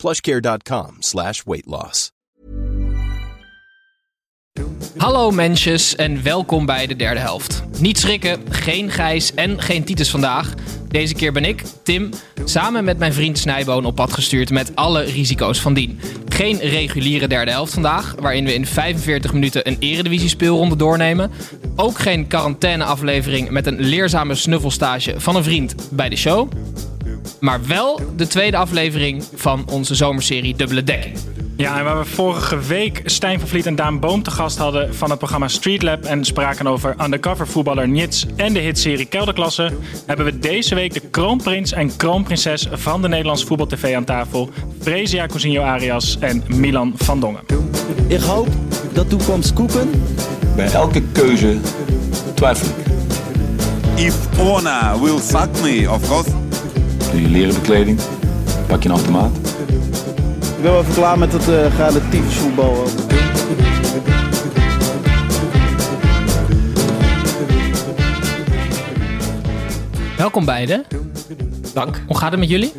plushcare.com slash weight loss. Hallo mensjes en welkom bij de derde helft. Niet schrikken, geen Gijs en geen Titus vandaag. Deze keer ben ik, Tim, samen met mijn vriend Snijboon op pad gestuurd met alle risico's van dien. Geen reguliere derde helft vandaag, waarin we in 45 minuten een eredivisie speelronde doornemen. Ook geen quarantaine aflevering met een leerzame snuffelstage van een vriend bij de show. Maar wel de tweede aflevering van onze zomerserie Dubbele Dekking. Ja, en waar we vorige week Stijn van Vliet en Daan Boom te gast hadden van het programma Street Lab en spraken over undercover voetballer Nits en de hitserie Kelderklasse, hebben we deze week de kroonprins en kroonprinses van de Nederlandse voetbaltv aan tafel, Fresia Cousinho Arias en Milan van Dongen. Ik hoop dat toekomst koeken. Bij elke keuze twijfel ik. If Ona will fuck me, of course. Doe je leren bekleding, pak je een automaat. Ik ben wel even klaar met het uh, relatief voetbal. Welkom beiden. Dank. Hoe gaat het met jullie?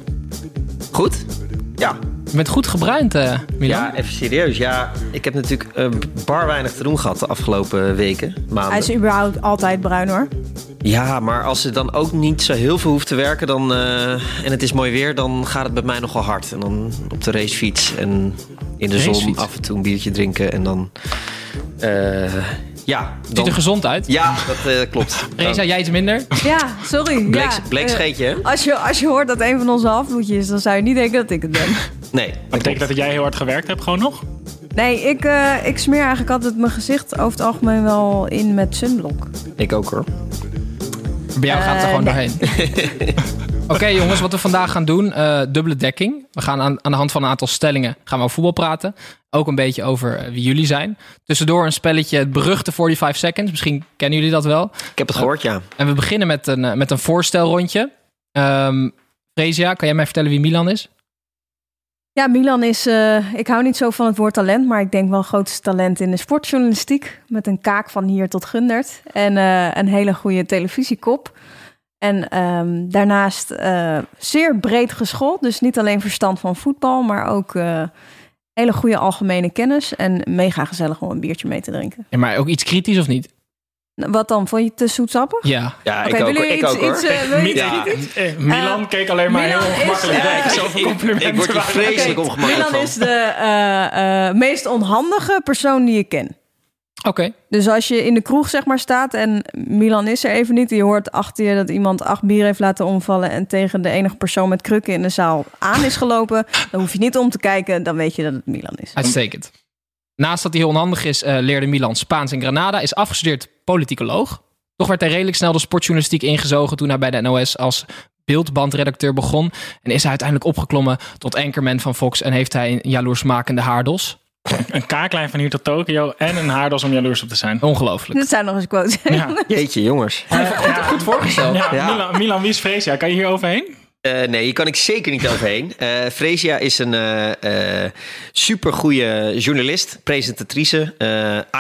Goed? Ja. Je bent goed gebruind, uh, Milan. Ja, even serieus. Ja, ik heb natuurlijk uh, bar weinig te doen gehad de afgelopen weken, maanden. Hij is überhaupt altijd bruin hoor. Ja, maar als je dan ook niet zo heel veel hoeft te werken dan, uh, en het is mooi weer, dan gaat het bij mij nogal hard. En dan op de racefiets en in de Racefiets? zon af en toe een biertje drinken en dan... Uh, ja, Ziet dan, er gezond uit. Ja, dat uh, klopt. Reza, jij iets minder? Ja, sorry. Bleek, ja. bleek Eh, scheetje, hè? als, je, als je hoort dat een van onze halfbloedjes is, dan zou je niet denken dat ik het ben. Nee, Dat betekent dat jij heel hard gewerkt hebt, gewoon nog? Nee, ik, eh, ik smeer eigenlijk altijd mijn gezicht over het algemeen wel in met sunblock. ik ook hoor. Bij jou gaat het er Eh, gewoon nee. doorheen. Oké jongens, wat we vandaag gaan doen, eh, dubbele dekking. We gaan aan, aan de hand van een aantal stellingen gaan we over voetbal praten. Ook een beetje over eh, wie jullie zijn. Tussendoor een spelletje, het beruchte 45 seconds. Misschien kennen jullie dat wel. Ik heb het gehoord, ja. En we beginnen met een, eh, met een voorstelrondje. Ehm Fresia, kan jij mij vertellen wie Milan is? Ja, Milan is, eh, ik hou niet zo van het woord talent, maar ik denk wel grootste talent in de sportjournalistiek. Met een kaak van hier tot Gundert en eh, een hele goede televisiekop. En ehm, daarnaast eh, zeer breed geschoold, dus niet alleen verstand van voetbal, maar ook hele goede algemene kennis. En mega gezellig om een biertje mee te drinken. Ja, maar ook iets kritisch of niet? Wat dan? Vond je het te zoetsappig? Ja. Ja, ik ook, ik iets, ook hoor. iets, eh, je Ja, eh, Milan Eh, keek alleen maar Milan heel ongemakkelijk. Zoveel ik- complimenten. ik word vreselijk Oké, ongemakkelijk Milan van. is de eh, eh, meest onhandige persoon die ik ken. Oké. Dus als je in de kroeg zeg maar staat en Milan is er even niet... je hoort achter je dat iemand acht bier heeft laten omvallen... en tegen de enige persoon met krukken in de zaal aan is gelopen... dan hoef je niet om te kijken, dan weet je dat het Milan is. Uitstekend. Naast dat hij heel onhandig is, eh, leerde Milan Spaans in Granada. Is afgestudeerd politicoloog. Toch werd hij redelijk snel de sportjournalistiek ingezogen toen hij bij de NOS als beeldbandredacteur begon. En is hij uiteindelijk opgeklommen tot anchorman van Fox en heeft hij een jaloersmakende haardos. Een kaaklijn van hier tot Tokio en een haardas om jaloers op te zijn. Ongelooflijk. Dit zijn nog eens quotes. Ja. Jeetje, jongens. Goed voorgesteld. Ja, Ja. Milan, Milan, wie is Freesia? Kan je hier overheen? Eh, nee, hier kan ik zeker niet overheen. Eh Fresia is een eh supergoeie journalist, presentatrice,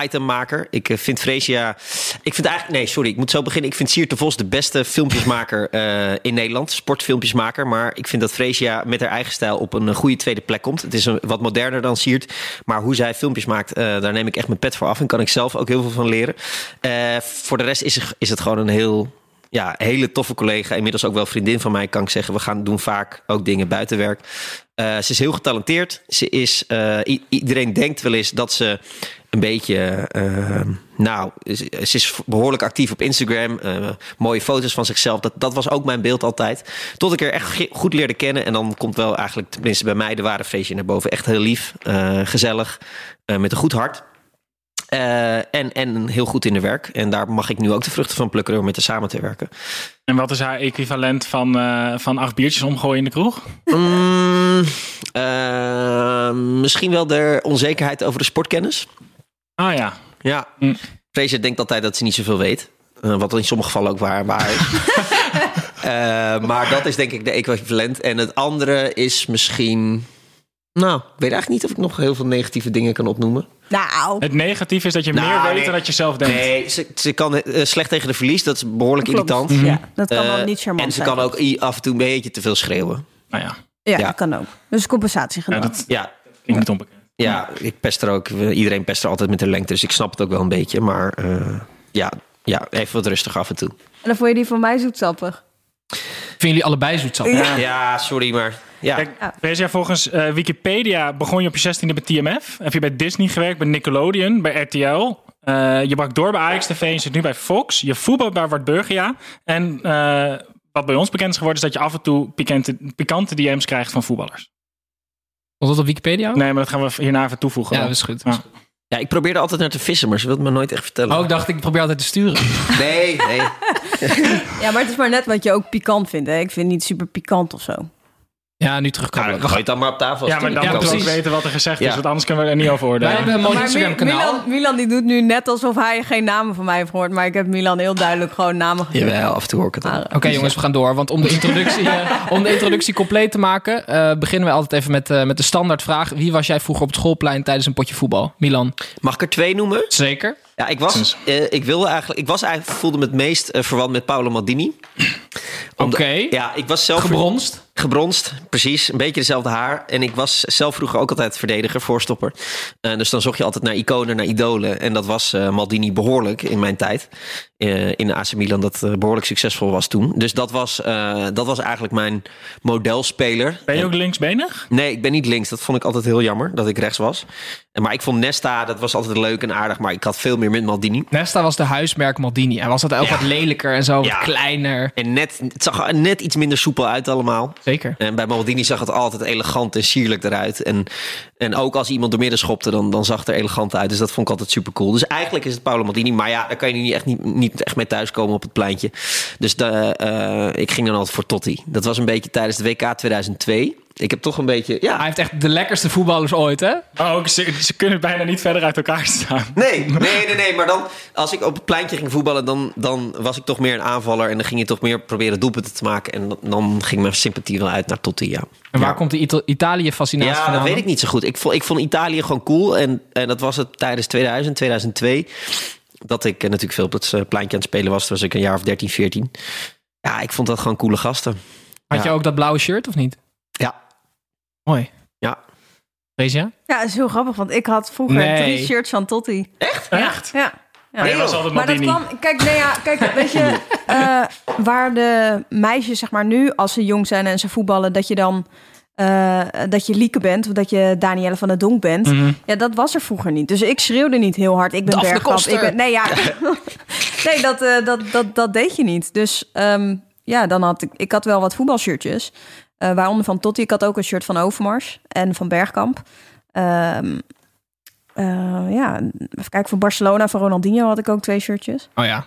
itemmaker. Ik vind Fresia... Ik vind eigenlijk... Nee, sorry, ik moet zo beginnen. Ik vind Siert de Vos de beste filmpjesmaker in Nederland. Sportfilmpjesmaker. Maar ik vind dat Fresia met haar eigen stijl op een goede tweede plek komt. Het is wat moderner dan Siert. Maar hoe zij filmpjes maakt, daar neem ik echt mijn pet voor af. En kan ik zelf ook heel veel van leren. Voor de rest is, is het gewoon een heel ja, hele toffe collega. Inmiddels ook wel vriendin van mij, kan ik zeggen. We gaan doen vaak ook dingen buiten werk. Eh, ze is heel getalenteerd. Ze is, eh, iedereen denkt wel eens dat ze een beetje, eh, nou, ze is behoorlijk actief op Instagram. eh, mooie foto's van zichzelf. Dat, dat was ook mijn beeld altijd. Tot ik er echt goed leerde kennen. En dan komt wel eigenlijk, tenminste bij mij, de ware vreesje naar boven. Echt heel lief, gezellig, met een goed hart. Eh, en, en heel goed in de werk. En daar mag ik nu ook de vruchten van plukken door met haar samen te werken. En wat is haar equivalent van, eh, van acht biertjes omgooien in de kroeg? Mm, eh, misschien wel de onzekerheid over de sportkennis. Ah ja. Ja. Mm. Denkt altijd dat ze niet zoveel weet. Wat in sommige gevallen ook waar, waar is. Maar dat is denk ik de equivalent. En het andere is misschien... Nou, ik weet eigenlijk niet of ik nog heel veel negatieve dingen kan opnoemen. Nou, Het negatieve is dat je Nou, meer weet nee. dan dat je zelf denkt. Nee, ze, ze kan eh, slecht tegen de verlies. Dat is behoorlijk klopt. irritant. Ja, dat kan Eh, wel niet charmant En ze zijn. kan ook af en toe een beetje te veel schreeuwen. Nou ja, Ja, Ja. dat kan ook. Dus compensatie ja gedaan. dat Ja, klinkt niet onbekend. ja ik pest er ook. Iedereen pest er altijd met de lengte. Dus ik snap het ook wel een beetje. Maar eh, ja, ja, even wat rustig af en toe. En dan vond je die van mij zoetsappig. Vinden jullie allebei zoetsappig? Ja, sorry, maar... Ja. Kijk, wees jij volgens eh, Wikipedia begon je op je 16e bij TMF. Heb je bij Disney gewerkt, bij Nickelodeon, bij RTL. Eh, je brak door bij Ajax TV en je zit nu bij Fox. Je voetbalt bij Wart Burgia. En eh, wat bij ons bekend is geworden, is dat je af en toe pikante, pikante DM's krijgt van voetballers. Was dat op Wikipedia? ook? Nee, maar dat gaan we hierna even toevoegen. Ja, dat is goed. Ja. ja, ik probeerde altijd naar te vissen, maar ze wilde me nooit echt vertellen. Oh, ik dacht, ik probeer altijd te sturen. Nee, nee. Ja, maar het is maar net wat je ook pikant vindt. Hè? Ik vind het niet super pikant of zo. Ja, nu terugkomen. dan gooi je het dan maar op tafel. Ja, maar dan Ja, moeten we ook weten wat er gezegd is, want anders kunnen we er niet over Wij oordelen. hebben een mooi Maar Instagram Mi- kanaal. Milan, Milan die doet nu net alsof hij geen namen van mij heeft gehoord. Maar ik heb Milan heel duidelijk gewoon namen gegeven. Jawel, af en toe hoor ik het. Maar, Oké jongens, we gaan door. Want om de introductie, eh, om de introductie compleet te maken... eh, beginnen we altijd even met, eh, met de standaardvraag. Wie was jij vroeger op het schoolplein tijdens een potje voetbal? Milan? Mag ik er twee noemen? Zeker. Ja, ik was, eh, ik wilde eigenlijk, ik was eigenlijk, voelde me het meest verwant met Paolo Maldini. Oké. Ja, ik was zelf Gebronst? Gebronst, precies. Een beetje dezelfde haar. En ik was zelf vroeger ook altijd verdediger, voorstopper. Eh, dus dan zocht je altijd naar iconen, naar idolen. En dat was eh, Maldini behoorlijk in mijn tijd. eh, in de AC Milan, dat eh, behoorlijk succesvol was toen. Dus dat was, dat was eigenlijk mijn modelspeler. Ben je En- ook linksbenig? Nee, ik ben niet links. Dat vond ik altijd heel jammer, dat ik rechts was. En, maar ik vond Nesta, dat was altijd leuk en aardig. Maar ik had veel meer met Maldini. Nesta was de huismerk Maldini. Hij was altijd ook Ja. wat lelijker en zo, wat Ja. kleiner. En net, het zag er net iets minder soepel uit allemaal. Zeker. En bij Maldini zag het altijd elegant en sierlijk eruit. En, en ook als iemand door midden schopte, dan, dan zag het er elegant uit. Dus dat vond ik altijd super cool. Dus eigenlijk is het Paolo Maldini. Maar ja, daar kan je niet echt, niet, niet echt mee thuiskomen op het pleintje. Dus eh, ik ging dan altijd voor Totti. Dat was een beetje tijdens de WK 2002. Ik heb toch een beetje... Ja, Hij heeft echt de lekkerste voetballers ooit, hè? Oh, ook, ze, ze kunnen bijna niet verder uit elkaar staan. Nee, nee, nee, nee. Maar dan, als ik op het pleintje ging voetballen, dan, dan was ik toch meer een aanvaller. En dan ging je toch meer proberen doelpunten te maken. En dan, dan ging mijn sympathie wel uit naar Totti, ja. En waar Ja. komt die Ita- Italië-fascinatie Ja, vandaan? dat weet ik niet zo goed. Ik vond, ik vond Italië gewoon cool. En, en dat was het tijdens 2000, 2002. Dat ik eh, natuurlijk veel op het eh, pleintje aan het spelen was. Toen was ik een jaar of 13, 14. Ja, ik vond dat gewoon coole gasten. Had je Ja. ook dat blauwe shirt, of niet? Ja. Mooi. Ja. Freesia? Ja, dat is heel grappig, want ik had vroeger Nee. drie shirts van Totti. Echt? Ja. ja. Maar je was joh. altijd Maar dat Maldini. kwam, kijk, nee, ja, kijk, weet je, eh, waar de meisjes, zeg maar nu, als ze jong zijn en ze voetballen, dat je dan, eh, dat je Lieke bent, of dat je Danielle van der Donk bent. Mhm. Ja, dat was er vroeger niet. Dus ik schreeuwde niet heel hard. Ik ben Daphne Bergkamp. Koster. Ik ben, nee, ja. nee, dat, eh, dat, dat, dat deed je niet. Dus ehm, ja, dan had ik, ik had wel wat voetbalshirtjes. Eh, waaronder van Totti. Ik had ook een shirt van Overmars en van Bergkamp. Ehm, eh, ja, even kijken. Voor Barcelona, van Ronaldinho had ik ook twee shirtjes. Oh ja.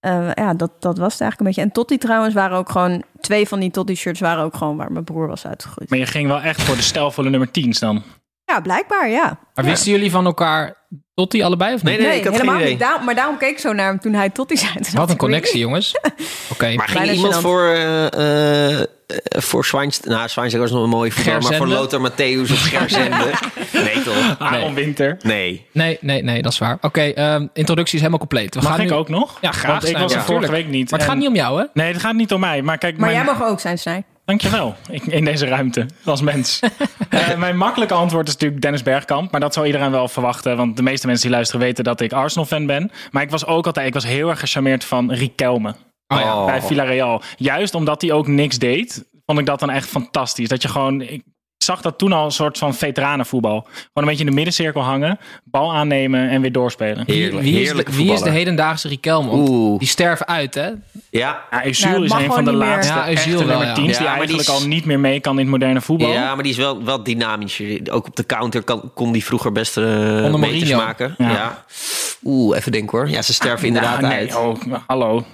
Eh, ja, dat, dat was het eigenlijk een beetje. En Totti trouwens waren ook gewoon... Twee van die Totti-shirts waren ook gewoon waar mijn broer was uitgegroeid. Maar je ging wel echt voor de stijlvolle nummer 10's dan. Ja, blijkbaar, ja. Maar wisten jullie van elkaar Totti allebei of niet? Nee, nee, ik had geen helemaal idee. niet. Daarom- maar daarom keek ik zo naar hem toen hij Totti zei. Toen Wat een connectie, jongens. Oké. Maar ging Bijna iemand voor, eh eh, voor Schweinsteiger... Nou, Schweinsteiger was nog een mooie voetbal. Maar voor? Lothar Matthäus of Gerzende. nee, toch? Aaron Winter. Nee. Nee, nee, nee, dat is waar. Oké, ehm, introductie is helemaal compleet. We Mag gaan ik nu... ook nog? Ja, graag, Want ik was er vorige week niet. Maar het En- gaat niet om jou, hè? Nee, het gaat niet om mij. Maar kijk, Maar mijn... jij mag ook zijn, Snij. Dankjewel, ik- in deze ruimte, als mens. Eh, mijn makkelijke antwoord is natuurlijk Dennis Bergkamp. Maar dat zou iedereen wel verwachten. Want de meeste mensen die luisteren weten dat ik Arsenal-fan ben. Maar ik was ook altijd ik was heel erg gecharmeerd van Riquelme. Oh ja. Oh. Bij Villarreal. Juist omdat hij ook niks deed, vond ik dat dan echt fantastisch. Dat je gewoon... Ik zag dat toen al een soort van veteranenvoetbal. Gewoon een beetje in de middencirkel hangen. Bal aannemen en weer doorspelen. Heerlijk, wie, is de, wie is hedendaagse Riquelme? Die sterven uit, hè? Ja, Ja, Özil Nou, is een van de laatste Ja, echte wel, nummer ja. 10's Ja, die eigenlijk is- al niet meer mee kan in het moderne voetbal. Ja, maar die is wel, wel dynamisch. Ook op de counter kan, kon die vroeger best uh, meters Mourinho. maken. Ja. Ja. Oeh, even denken hoor. Ja, ze sterven inderdaad Ja, nee, uit. Oh, hallo.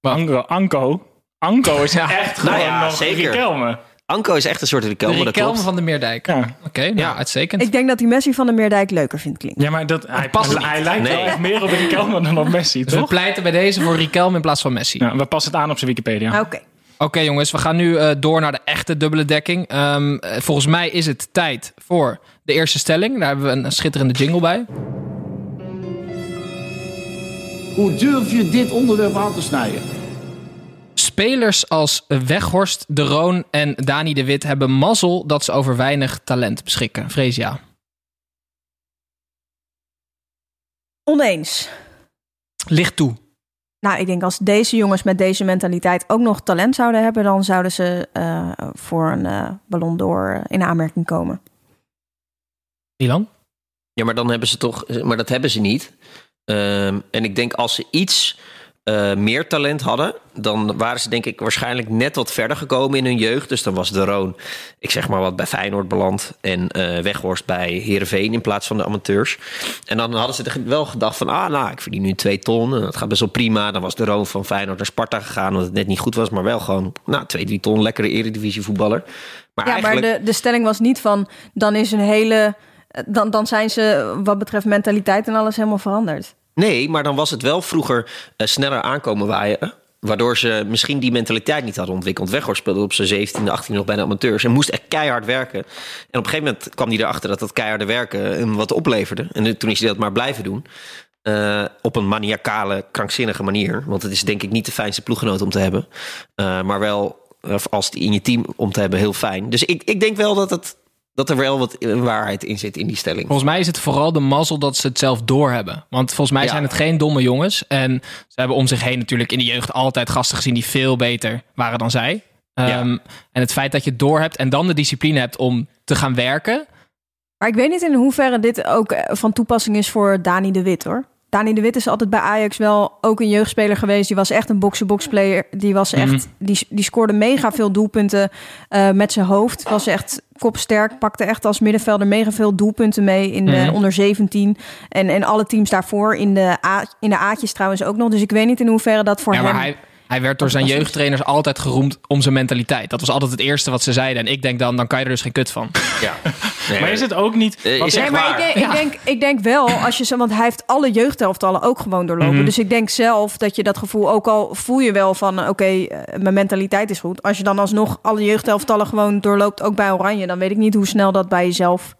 Anko. Anko. Anko is Ja. echt gewoon Nou ja, nog zeker. Riquelme. Anko is echt een soort De Riquelme, dat klopt. van de Meerdijk. Ja. Oké, nou, Ja. uitstekend. Ik denk dat hij Messi van der Meerdijk leuker vindt klinken. Ja, maar dat, hij, past hij lijkt wel echt meer op Riquelme dan op Messi, dus we toch? pleiten bij deze voor Riquelme in plaats van Messi. Ja, we passen het aan op zijn Wikipedia. Oké. Oké jongens, we gaan nu eh, door naar de echte dubbele dekking. Ehm, eh, volgens mij is het tijd voor de eerste stelling. Daar hebben we een schitterende jingle bij. Hoe durf je dit onderwerp aan te snijden? Spelers als Weghorst, De Roon en Dani de Wit hebben mazzel dat ze over weinig talent beschikken. Freesia. Oneens. Licht toe. Nou, ik denk als deze jongens met deze mentaliteit ook nog talent zouden hebben, dan zouden ze eh, voor een eh, ballon d'Or in aanmerking komen. Milan? Ja, maar dan hebben ze toch... Maar dat hebben ze niet. Ehm, en ik denk als ze iets eh, meer talent hadden... dan waren ze denk ik waarschijnlijk net wat verder gekomen in hun jeugd. Dus dan was De Roon, ik zeg maar wat, bij Feyenoord beland... en eh Weghorst bij Heerenveen in plaats van de amateurs. En dan hadden ze wel gedacht van... ah, nou, ik verdien nu twee ton, en dat gaat best wel prima. Dan was De Roon van Feyenoord naar Sparta gegaan... omdat het net niet goed was, maar wel gewoon... nou, twee, drie ton, lekkere eredivisie voetballer. Maar Ja, eigenlijk... maar de, de stelling was niet van, dan is een hele, dan, dan zijn ze wat betreft mentaliteit en alles helemaal veranderd. Nee, maar dan was het wel vroeger eh, sneller aankomen waaien. Waardoor ze misschien die mentaliteit niet hadden ontwikkeld. Weghorst speelde op zijn 17e, 18e nog bij de amateurs. En moest echt keihard werken. En op een gegeven moment kwam hij erachter dat dat keiharde werken hem wat opleverde. En toen is hij dat maar blijven doen. Eh, op een maniacale, krankzinnige manier. Want het is denk ik niet de fijnste ploeggenoot om te hebben. Eh, maar wel, eh, als die in je team om te hebben, heel fijn. Dus ik, ik denk wel dat, het, dat er wel wat waarheid in zit in die stelling. Volgens mij is het vooral de mazzel dat ze het zelf doorhebben. Want volgens mij Ja. zijn het geen domme jongens. En ze hebben om zich heen natuurlijk in de jeugd altijd gasten gezien die veel beter waren dan zij. Ja. Ehm, en het feit dat je het doorhebt en dan de discipline hebt om te gaan werken. Maar ik weet niet in hoeverre dit ook eh, van toepassing is voor Dani de Wit hoor. Dani de Wit is altijd bij Ajax wel ook een jeugdspeler geweest. Die was echt een box-to-box player. Die, was echt, Mhm. die, die scoorde mega veel doelpunten eh, met zijn hoofd. Was echt kopsterk. Pakte echt als middenvelder mega veel doelpunten mee in de Mhm. onder 17. En, en alle teams daarvoor in de, A, in de A'tjes trouwens ook nog. Dus ik weet niet in hoeverre dat voor ja, hem... hij, hij werd door zijn jeugdtrainers altijd geroemd om zijn mentaliteit. Dat was altijd het eerste wat ze zeiden. En ik denk dan, dan kan je er dus geen kut van. Ja. Nee, Maar is het ook niet... Eh, is maar ik denk, ik, denk, ik denk wel, als je zo, want hij heeft alle jeugdhelftallen ook gewoon doorlopen. Mhm. Dus ik denk zelf dat je dat gevoel, ook al voel je wel van, eh, oké, eh, mijn mentaliteit is goed. Als je dan alsnog alle jeugdhelftallen gewoon doorloopt, ook bij Oranje, dan weet ik niet hoe snel dat bij jezelf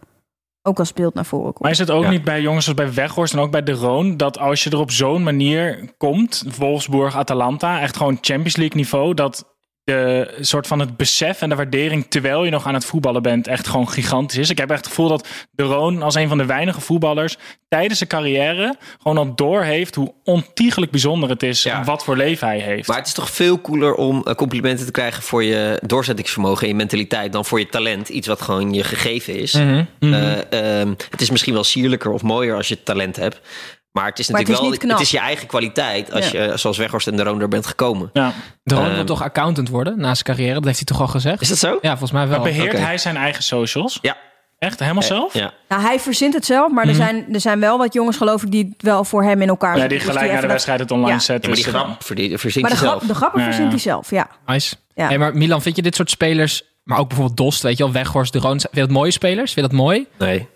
ook als beeld naar voren komt. Maar is het ook Ja. niet bij jongens als bij Weghorst en ook bij De Roon... dat als je er op zo'n manier komt, Wolfsburg, Atalanta... echt gewoon Champions League niveau... dat de soort van het besef en de waardering... terwijl je nog aan het voetballen bent, echt gewoon gigantisch is. Ik heb echt het gevoel dat De Roon als een van de weinige voetballers... tijdens zijn carrière gewoon al doorheeft... hoe ontiegelijk bijzonder het is... Ja. wat voor leven hij heeft. Maar het is toch veel cooler om eh, complimenten te krijgen voor je doorzettingsvermogen en je mentaliteit dan voor je talent. Iets wat gewoon je gegeven is. Mhm. Eh, ehm, het is misschien wel sierlijker of mooier als je talent hebt. Maar het is Maar het natuurlijk is wel knap. het is je eigen kwaliteit als Ja. je eh, zoals Weghorst en de Roon er bent gekomen. ja. De Roon Ehm. wil toch accountant worden na zijn carrière? Dat heeft hij toch al gezegd? Is dat zo? Ja, volgens mij wel. Maar beheert hij zijn eigen socials? Ja. Echt? Helemaal zelf? Ja. Nou, hij verzint het zelf, maar er, zijn, er zijn wel wat jongens, geloof ik, die het wel voor hem in elkaar Ja, die Dus gelijk naar de wedstrijd het online Ja. zetten. Ja, maar die is, eh, grap verzint Maar de, je grap, zelf. de grappen Ja, ja. verzint hij zelf, ja. Nice. Ja. Hey, maar Milan, vind je dit soort spelers, maar ook bijvoorbeeld Dost, weet je wel, Weghorst, De Roon, vind je dat mooie spelers? Vind je dat mooi? Nee.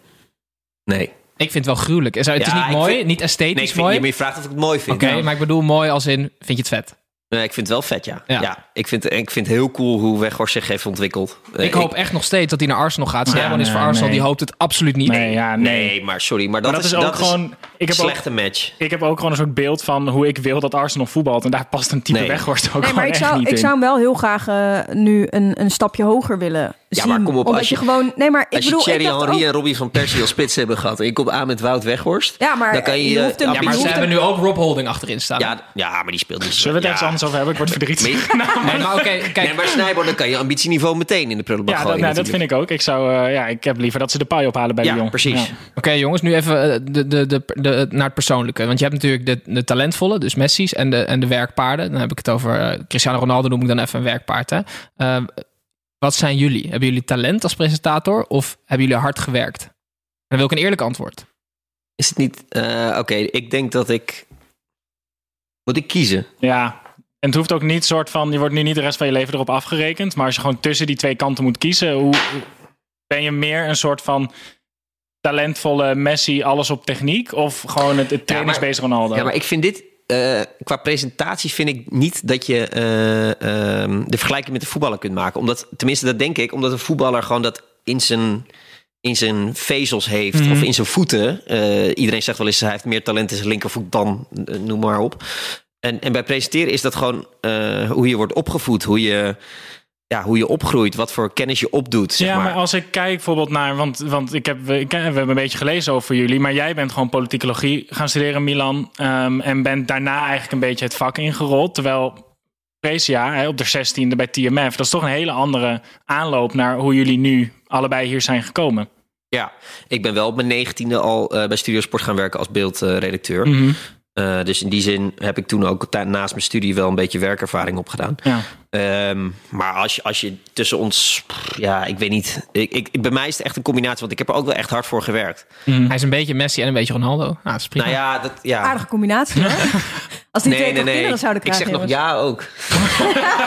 Nee. Ik vind het wel gruwelijk. Het is Ja, niet ik mooi, vind- niet esthetisch nee ik vind, mooi. je, maar je vraagt of ik het mooi vind. Oké, maar ik bedoel mooi als in, vind je het vet? Nee, ik vind het wel vet, ja. Ja. ja. ik, vind, ik vind het heel cool hoe Weghorst zich heeft ontwikkeld. Eh, Ik hoop echt nog steeds dat hij naar Arsenal gaat. Snijboon Ja, is voor Arsenal, nee. die hoopt het absoluut niet. Nee, ja, nee. Nee, maar sorry, maar dat, Maar dat is ook dat gewoon... Een ook, slechte match. ik heb ook gewoon een soort beeld van hoe ik wil dat Arsenal voetbalt. En daar past een type Nee. Weghorst ook Nee, gewoon maar ik echt zou, niet ik in. zou hem wel heel graag eh, nu een, een stapje hoger willen Ja, zien. maar kom op, Omdat als je, je- gewoon... Nee, maar ik Als je bedoel, Thierry ik dacht Henry ook- en Robbie van Persie als spits hebben gehad... en je komt aan met Wout Weghorst... Ja, maar dan kan je... je hoeft hem- Ja, je maar ze hebben nu ook Rob Holding achterin staan. ja, ja, maar die speelt niet zo. Zullen we het ja. ergens anders over hebben? Ik word verdrietig. Nee, Nee, maar oké, kijk. nee, maar Snijboon, dan kan je ambitieniveau meteen in de prullenbak Ja, dat, gooien nou, dat vind ik ook. Ik, zou, eh, ja, ik heb liever dat ze de paai ophalen bij Ja, de jong. precies. Ja. Oké jongens, nu even eh, de, de, de, de, naar het persoonlijke. Want je hebt natuurlijk de, de talentvolle, dus Messi's en de, en de werkpaarden. Dan heb ik het over eh, Cristiano Ronaldo, noem ik dan even een werkpaard. Hè? Eh, wat zijn jullie? Hebben jullie talent als presentator of hebben jullie hard gewerkt? En dan wil ik een eerlijk antwoord. Is het niet... eh, Oké, ik denk dat ik... Moet ik kiezen? Ja, En het hoeft ook niet soort van, je wordt nu niet de rest van je leven erop afgerekend. Maar als je gewoon tussen die twee kanten moet kiezen, hoe, ben je meer een soort van talentvolle Messi, alles op techniek? Of gewoon het, het trainingsbeest Ronaldo? Ja, maar ik vind dit... eh, qua presentatie vind ik niet dat je eh, ehm, de vergelijking met de voetballer kunt maken. Omdat, tenminste, dat denk ik. Omdat een voetballer gewoon dat in zijn, in zijn vezels heeft. Mhm. Of in zijn voeten. Eh, iedereen zegt wel eens, hij heeft meer talent in zijn linkervoet dan, noem maar op. En, en bij presenteren is dat gewoon hoe je wordt opgevoed. Hoe je, ja, hoe je opgroeit. Wat voor kennis je opdoet, zeg ja, maar. maar als ik kijk bijvoorbeeld naar, want, want ik heb, ik, we hebben een beetje gelezen over jullie, maar jij bent gewoon politicologie gaan studeren in Milan ehm, en bent daarna eigenlijk een beetje het vak ingerold, terwijl Precia op de 16e bij TMF, dat is toch een hele andere aanloop naar hoe jullie nu allebei hier zijn gekomen. Ja, ik ben wel op mijn negentiende al eh, bij Studio Sport gaan werken als beeldredacteur. Mhm. Eh, dus in die zin heb ik toen ook naast mijn studie wel een beetje werkervaring opgedaan. Ja. Ehm, maar als je, als je tussen ons, pff, ja, ik weet niet. Ik, ik, bij mij is het echt een combinatie, want ik heb er ook wel echt hard voor gewerkt. Hij is een beetje Messi en een beetje Ronaldo. Nou, dat is prima. Nou ja, dat, ja. Aardige combinatie, hè? Als die twee toch kinderen zouden Ik krijgen. zeg nog ja ook.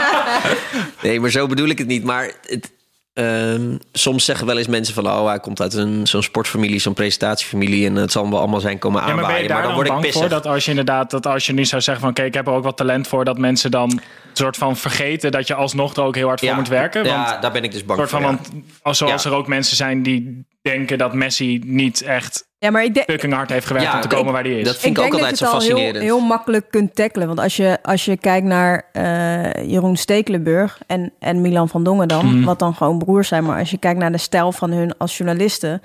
nee, maar zo bedoel ik het niet. Maar het, ehm, soms zeggen wel eens mensen van... oh, hij komt uit een, zo'n sportfamilie, zo'n presentatiefamilie... en het zal wel allemaal zijn komen Ja, maar aanwaaien. ben je daar dan dan, word ik bang voor dat als je inderdaad, dat als je nu zou zeggen van oké, ik heb er ook wat talent voor, dat mensen dan soort van vergeten dat je alsnog er ook heel hard voor Ja, moet werken? Want ja, daar ben ik dus bang soort van, voor. ja. want als, zoals er ook mensen zijn die denken dat Messi niet echt Ja, maar ik denk, fucking hard heeft gewerkt Ja, om te ik- komen waar hij is. dat vind ik ook altijd zo dat je het al heel, fascinerend. heel makkelijk kunt tackelen. Want als je, als je kijkt naar eh, Jeroen Stekelenburg en, en Milan van Dongen dan... Mhm. wat dan gewoon broers zijn... maar als je kijkt naar de stijl van hun als journalisten...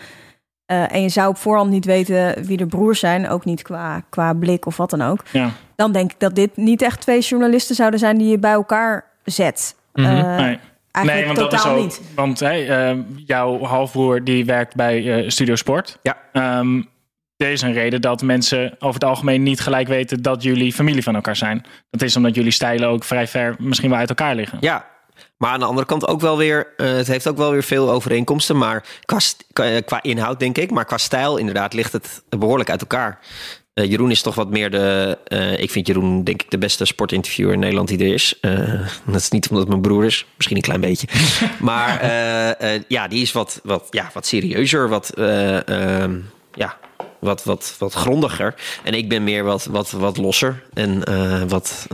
eh, en je zou op voorhand niet weten wie de broers zijn... ook niet qua, qua blik of wat dan ook... ja. dan denk ik dat dit niet echt twee journalisten zouden zijn... die je bij elkaar zet. Eh, Nee. Eigenlijk nee, want dat is ook. niet. Want hey, eh, jouw halfbroer die werkt bij eh, Studio Sport. Ja. Ehm, er is een reden dat mensen over het algemeen niet gelijk weten dat jullie familie van elkaar zijn. Dat is omdat jullie stijlen ook vrij ver misschien wel uit elkaar liggen. Ja, maar aan de andere kant ook wel weer... eh, het heeft ook wel weer veel overeenkomsten. Maar qua, qua, qua inhoud, denk ik. Maar qua stijl, inderdaad, ligt het behoorlijk uit elkaar. Eh, Jeroen is toch wat meer de... eh, ik vind Jeroen, denk ik, de beste sportinterviewer in Nederland die er is. Eh, dat is niet omdat het mijn broer is. Misschien een klein beetje. maar ja, die is wat, wat, ja, wat serieuzer. Wat... eh, ehm, ja, wat, wat, wat grondiger. En ik ben meer wat, wat, wat losser. En wat,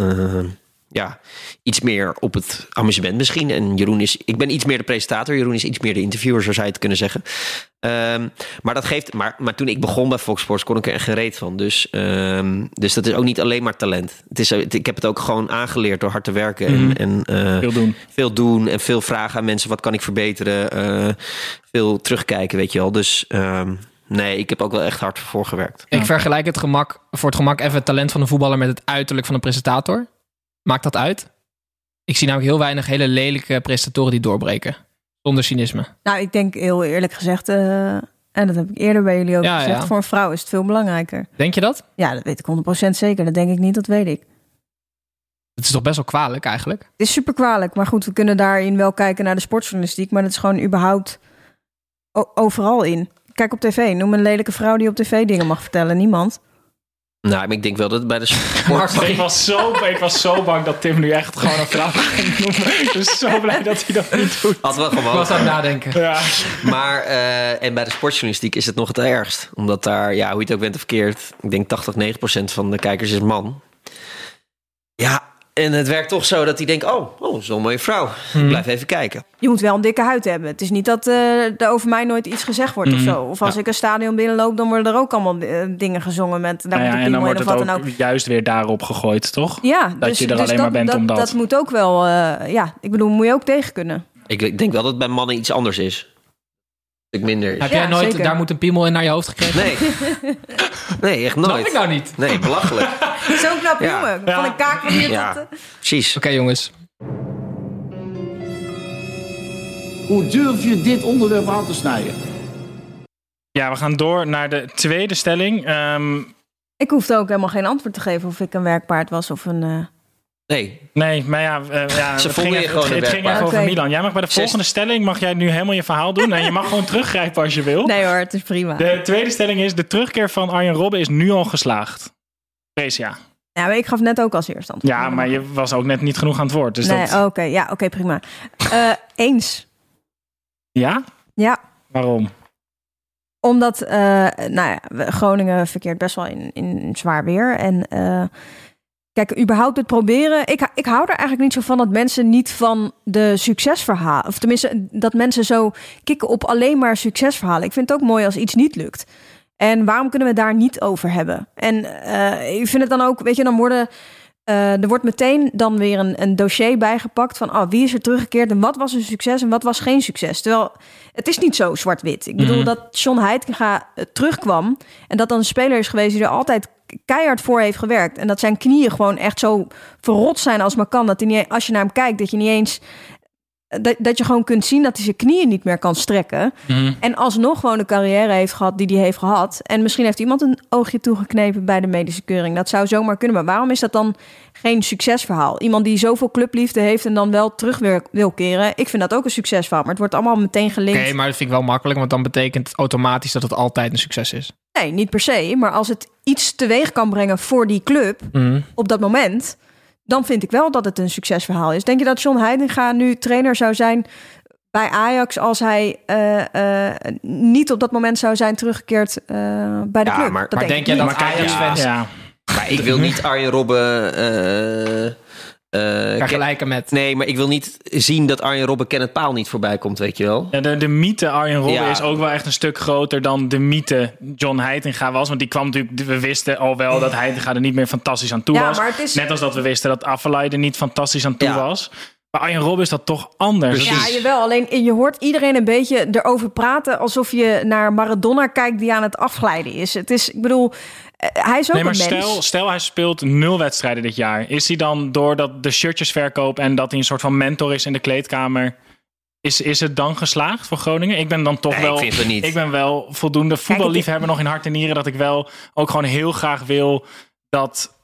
ja, iets meer op het amusement misschien. En Jeroen is, ik ben iets meer de presentator. Jeroen is iets meer de interviewer, zo zou je het kunnen zeggen. Ehm, maar dat geeft, maar, maar toen ik begon bij Fox Sports kon ik er echt geen reet van. Dus, ehm, dus dat is ook niet alleen maar talent. Het is, ik heb het ook gewoon aangeleerd door hard te werken. En, en eh, Veel doen. veel doen en veel vragen aan mensen. Wat kan ik verbeteren? Eh, veel terugkijken, weet je wel. Dus ehm, nee, ik heb ook wel echt hard voor gewerkt. Ik vergelijk het gemak, voor het gemak even het talent van een voetballer met het uiterlijk van een presentator. Maakt dat uit? Ik zie namelijk heel weinig hele lelijke presentatoren die doorbreken. Zonder cynisme. Nou, ik denk heel eerlijk gezegd... eh, en dat heb ik eerder bij jullie ook Ja, gezegd... ja. voor een vrouw is het veel belangrijker. Denk je dat? Ja, dat weet ik 100% zeker. Dat denk ik niet, dat weet ik. Het is toch best wel kwalijk eigenlijk? Het is super kwalijk. Maar goed, we kunnen daarin wel kijken naar de sportjournalistiek. Maar dat is gewoon überhaupt overal in. Kijk op tv. Noem een lelijke vrouw die op tv dingen mag vertellen. Niemand. Nou, ik denk wel dat het bij de sport... Ik was, zo, ik was zo bang dat Tim nu echt gewoon een vrouw ging noemen. Ik ben zo blij dat hij dat niet doet. Had wel Ik gewoon. was aan het nadenken. Ja. Maar, eh, en bij de sportjournalistiek is het nog het ergst. Omdat daar, ja, hoe je het ook bent of verkeerd... ik denk 80, 90 procent van de kijkers is man. Ja, en het werkt toch zo dat hij denkt... oh, oh zo'n mooie vrouw. Ik blijf even kijken. Je moet wel een dikke huid hebben. Het is niet dat eh, er over mij nooit iets gezegd wordt of zo. Of als ik een stadion binnenloop, dan worden er ook allemaal eh, dingen gezongen met... Daar Nou ja, moet en dan wordt het ook ook. juist weer daarop gegooid, toch? Ja, Dat dus, je er dus alleen dat, maar bent dat, omdat- Dat moet ook wel... eh, ja, ik bedoel, moet je ook tegen kunnen. Ik, ik denk wel dat het bij mannen iets anders is. Ik minder is. Heb Ja, jij nooit, zeker. daar moet een piemel in naar je hoofd gekregen? Nee. Nee, echt nooit. ik nou niet. Nee, belachelijk. Zo knap, Ja. jongen. Ja. Van een kaak van hier Ja. tot... Precies. Oké jongens, Hoe durf je dit onderwerp aan te snijden? Ja, we gaan door naar de tweede stelling. Ehm, Ik hoefde ook helemaal geen antwoord te geven of ik een werkpaard was of een... eh, Nee, nee, maar ja, eh, ja Ze het ging, je even, gewoon het, het ging even over. Milan. Jij mag bij de Zes- volgende stelling mag jij nu helemaal je verhaal doen. En je mag gewoon teruggrijpen als je wil. Nee hoor, het is prima. De tweede stelling is: de terugkeer van Arjen Robben is nu al geslaagd. Precia. Ja, maar ik gaf net ook als eerste antwoord. Ja, maar je was ook net niet genoeg aan het woord. Dus nee, dat... oké. ja, oké, prima. Eh, eens. Ja? Ja, Waarom? Omdat eh, nou ja, we- Groningen verkeert best wel in, in zwaar weer. En eh, kijk, überhaupt het proberen. Ik, ik hou er eigenlijk niet zo van dat mensen niet van de succesverhalen. Of tenminste, dat mensen zo kicken op alleen maar succesverhalen. Ik vind het ook mooi als iets niet lukt. En waarom kunnen we daar niet over hebben? En eh, ik vind het dan ook, weet je, dan worden. eh, er wordt meteen dan weer een, een dossier bijgepakt van oh, wie is er teruggekeerd en wat was een succes en wat was geen succes. Terwijl het is niet zo zwart-wit. Ik bedoel Mhm. dat John Heitinga eh, terugkwam en dat dan een speler is geweest die er altijd keihard voor heeft gewerkt. En dat zijn knieën gewoon echt zo verrot zijn als maar kan. Dat niet, als je naar hem kijkt dat je niet eens dat, dat je gewoon kunt zien dat hij zijn knieën niet meer kan strekken. Mhm. En alsnog gewoon de carrière heeft gehad die hij heeft gehad. En misschien heeft iemand een oogje toegeknepen bij de medische keuring. Dat zou zomaar kunnen. Maar waarom is dat dan geen succesverhaal? Iemand die zoveel clubliefde heeft en dan wel terug wil, keren. Ik vind dat ook een succesverhaal. Maar het wordt allemaal meteen Oké, gelinkt. maar dat vind ik wel makkelijk, want dan betekent het automatisch dat het altijd een succes is. Nee, niet per se. Maar als het iets teweeg kan brengen voor die club Mhm. op dat moment... dan vind ik wel dat het een succesverhaal is. Denk je dat John Heitinga nu trainer zou zijn bij Ajax... als hij eh, eh, niet op dat moment zou zijn teruggekeerd eh, bij de Ja, club? maar- dat maar denk jij niet. dat Ajax-fans Ja. Maar ik wil niet Arjen Robben... eh, eh, ken- vergelijken met... nee, maar ik wil niet zien dat Arjen Robben Kenneth Paal niet voorbij komt, weet je wel. Ja, de, de mythe Arjen Robben Ja. is ook wel echt een stuk groter dan de mythe John Heitinga was. Want die kwam natuurlijk, we wisten al wel dat Heitinga er niet meer fantastisch aan toe Ja, was. maar het is- Net als dat we wisten dat Afellay er niet fantastisch aan toe Ja. was. Maar Arjen Robben is dat toch anders. Ja, jawel. Alleen je hoort iedereen een beetje erover praten alsof je naar Maradona kijkt die aan het afglijden is. Het is, ik bedoel, eh, hij is ook Nee, maar een mens. stel, stel hij speelt nul wedstrijden dit jaar. Is hij dan doordat de shirtjes verkoop en dat hij een soort van mentor is in de kleedkamer... Is, is het dan geslaagd voor Groningen? Ik ben dan toch Nee, wel. ik vind het niet. Ik ben wel voldoende voetballiefhebber nog in hart en nieren. Dat ik wel ook gewoon heel graag wil dat.